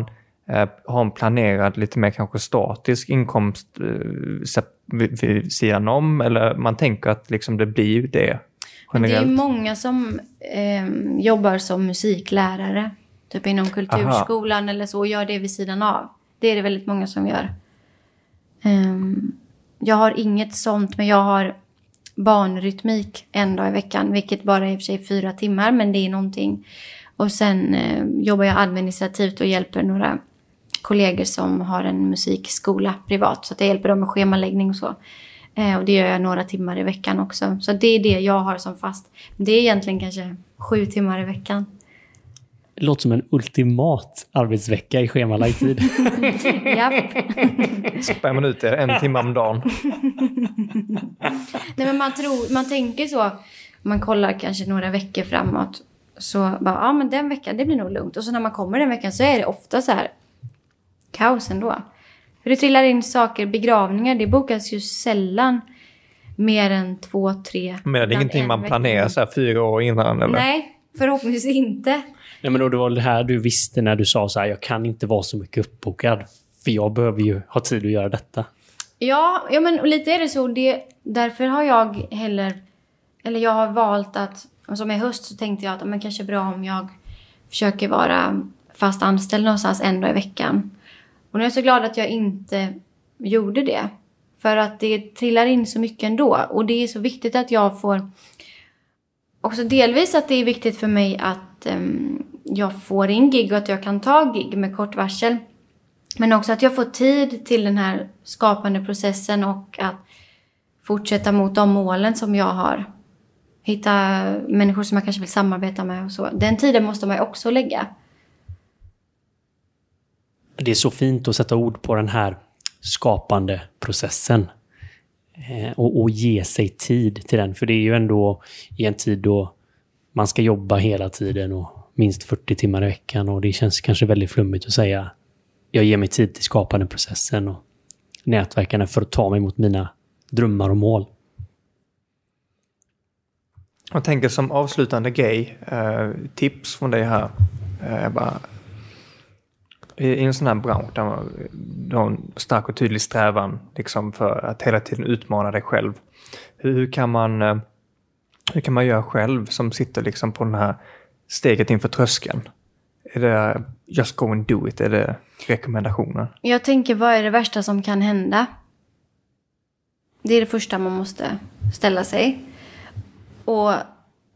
eh, har en planerad, lite mer kanske statisk inkomst eh, vid, vid sidan om? Eller man tänker att liksom det blir det Men det är generellt? många som eh, jobbar som musiklärare. Typ inom kulturskolan eller så. Och gör det vid sidan av. Det är det väldigt många som gör. Ehm, jag har inget sånt, men jag har barnrytmik en dag i veckan. Vilket bara är i och för sig fyra timmar, men det är någonting. Och sen eh, jobbar jag administrativt och hjälper några kollegor som har en musikskola privat. Så att jag hjälper dem med schemaläggning och så. Eh, och det gör jag några timmar i veckan också. Så det är det jag har som fast. Det är egentligen kanske sju timmar i veckan. Det låter som en ultimat arbetsvecka i schemalagd tid. <laughs> Japp. Spär man ut det en timme om dagen? <laughs> Nej men man tror, man tänker så. Man kollar kanske några veckor framåt. Så bara, ja men den veckan, det blir nog lugnt. Och så när man kommer den veckan så är det ofta så här kaos ändå. För det trillar in saker, begravningar, det bokas ju sällan mer än två, tre. Men det är ingenting en man planerar så här fyra år innan? Eller? Nej, förhoppningsvis inte. Nej, men då, det var det här du visste när du sa så här, jag kan inte vara så mycket uppbokad. För jag behöver ju ha tid att göra detta. Ja, ja men lite är det så. Det, därför har jag heller... Eller jag har valt att... Alltså, Som i höst så tänkte jag att men kanske bra om jag försöker vara fast anställd någonstans en dag i veckan. Och nu är jag så glad att jag inte gjorde det. För att det trillar in så mycket ändå. Och det är så viktigt att jag får... Också delvis att det är viktigt för mig att um, jag får in gig och att jag kan ta gig med kort varsel. Men också att jag får tid till den här skapande processen och att fortsätta mot de målen som jag har. Hitta människor som jag kanske vill samarbeta med och så. Den tiden måste man ju också lägga. Det är så fint att sätta ord på den här skapande processen. Eh, och, och ge sig tid till den. För det är ju ändå i en tid då man ska jobba hela tiden och minst 40 timmar i veckan. Och det känns kanske väldigt flummigt att säga jag ger mig tid till skapandeprocessen och nätverkarna för att ta mig mot mina drömmar och mål. Jag tänker som avslutande grej, eh, tips från dig här. Eh, bara, i, I en sån här bransch där man du har en stark och tydlig strävan liksom för att hela tiden utmana dig själv. Hur, hur kan man eh, hur kan man göra själv som sitter liksom på den här steget inför tröskeln? Är det just go and do it? Är det rekommendationer? Jag tänker, vad är det värsta som kan hända? Det är det första man måste ställa sig. Och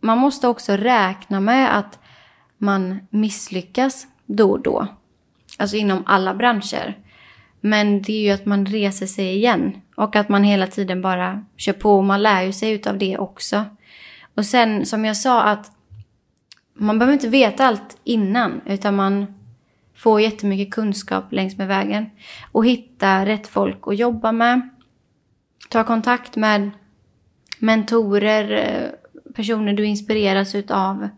man måste också räkna med att man misslyckas då och då. Alltså inom alla branscher. Men det är ju att man reser sig igen. Och att man hela tiden bara kör på. Och man lär ju sig utav det också. Och sen som jag sa att man behöver inte veta allt innan. Utan man får jättemycket kunskap längs med vägen. Och hitta rätt folk att jobba med. Ta kontakt med mentorer, eh, personer du inspireras utav.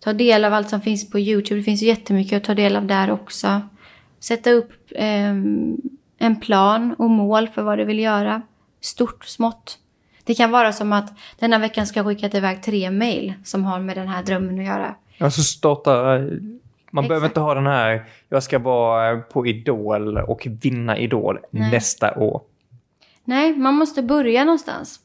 Ta del av allt som finns på YouTube. Det finns jättemycket att ta del av där också. Sätta upp eh, en plan och mål för vad du vill göra. Stort, smått. Det kan vara som att denna veckan ska jag skicka iväg tre mejl som har med den här drömmen att göra. Alltså starta... Man Exakt. behöver inte ha den här, jag ska vara på Idol och vinna Idol Nej. nästa år. Nej, man måste börja någonstans.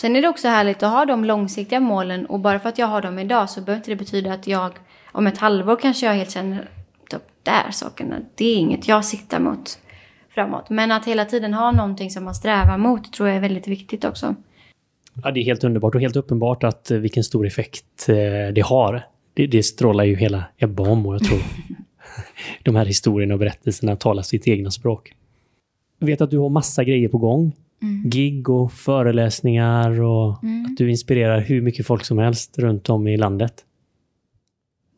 Sen är det också härligt att ha de långsiktiga målen och bara för att jag har dem idag så behöver inte det betyda att jag om ett halvår kanske jag helt känner de där sakerna, det är inget jag siktar mot framåt. Men att hela tiden ha någonting som man strävar mot tror jag är väldigt viktigt också. Ja, det är helt underbart och helt uppenbart att eh, vilken stor effekt eh, det har. Det, det strålar ju hela Ebba om och jag tror <laughs> de här historierna och berättelserna talar sitt egna språk. Jag vet att du har massa grejer på gång. Mm. Gig och föreläsningar och mm. att du inspirerar hur mycket folk som helst runt om i landet.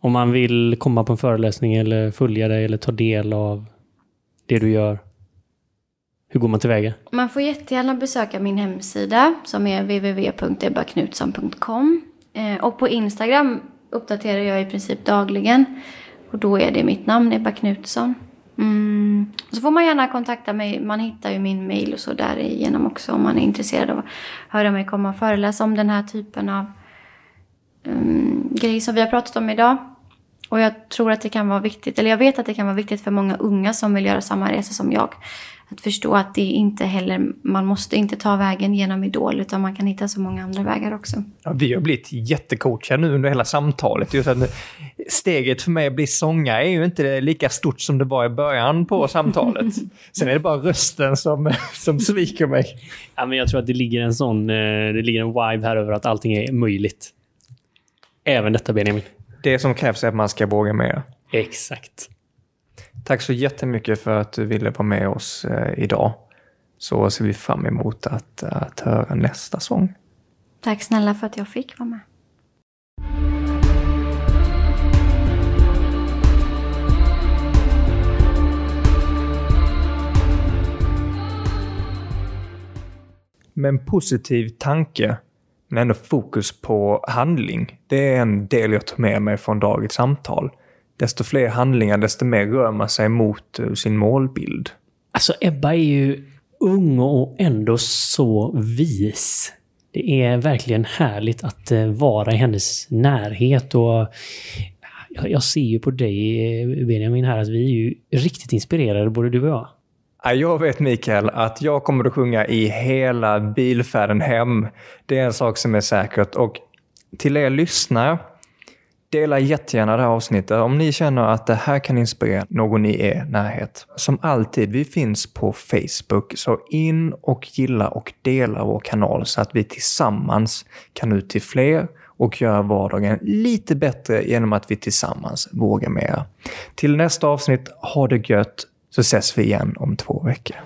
Om man vill komma på en föreläsning eller följa dig eller ta del av det du gör, hur går man tillväga? Man får jättegärna besöka min hemsida som är www.ebbaknutsson.com. Eh, och på Instagram uppdaterar jag i princip dagligen. Och då är det mitt namn, Ebba Knutsson. Mm. Så får man gärna kontakta mig. Man hittar ju min mail och så där igenom också om man är intresserad av att höra mig komma och föreläsa om den här typen av um, grejer som vi har pratat om idag. Och jag tror att det kan vara viktigt, eller jag vet att det kan vara viktigt för många unga som vill göra samma resa som jag. Att förstå att det inte heller, man måste inte ta vägen genom Idol utan man kan hitta så många andra vägar också. Ja, vi har blivit jättecoacher nu under hela samtalet. Just att steget för mig att bli sångare är ju inte lika stort som det var i början på <laughs> samtalet. Sen är det bara rösten som, som sviker mig. Ja, men jag tror att det ligger en sån, eh, det ligger en vibe här över att allting är möjligt. Även detta Benjamin. Det som krävs är att man ska våga mer. Exakt. Tack så jättemycket för att du ville vara med oss eh, idag. Så ser vi fram emot att, att höra nästa sång. Tack snälla för att jag fick vara med. Med en positiv tanke, men ändå fokus på handling. Det är en del jag tar med mig från dagens samtal desto fler handlingar, desto mer rör man sig mot eh, sin målbild. Alltså Ebba är ju ung och ändå så vis. Det är verkligen härligt att eh, vara i hennes närhet och jag ser ju på dig eh, Benjamin här att vi är ju riktigt inspirerade både du och jag. Jag vet Mikael att jag kommer att sjunga i hela bilfärden hem. Det är en sak som är säkert och till er lyssnare Dela jättegärna det här avsnittet om ni känner att det här kan inspirera någon i er närhet. Som alltid, vi finns på Facebook, så in och gilla och dela vår kanal så att vi tillsammans kan nå ut till fler och göra vardagen lite bättre genom att vi tillsammans vågar mera. Till nästa avsnitt, ha det gött, så ses vi igen om två veckor.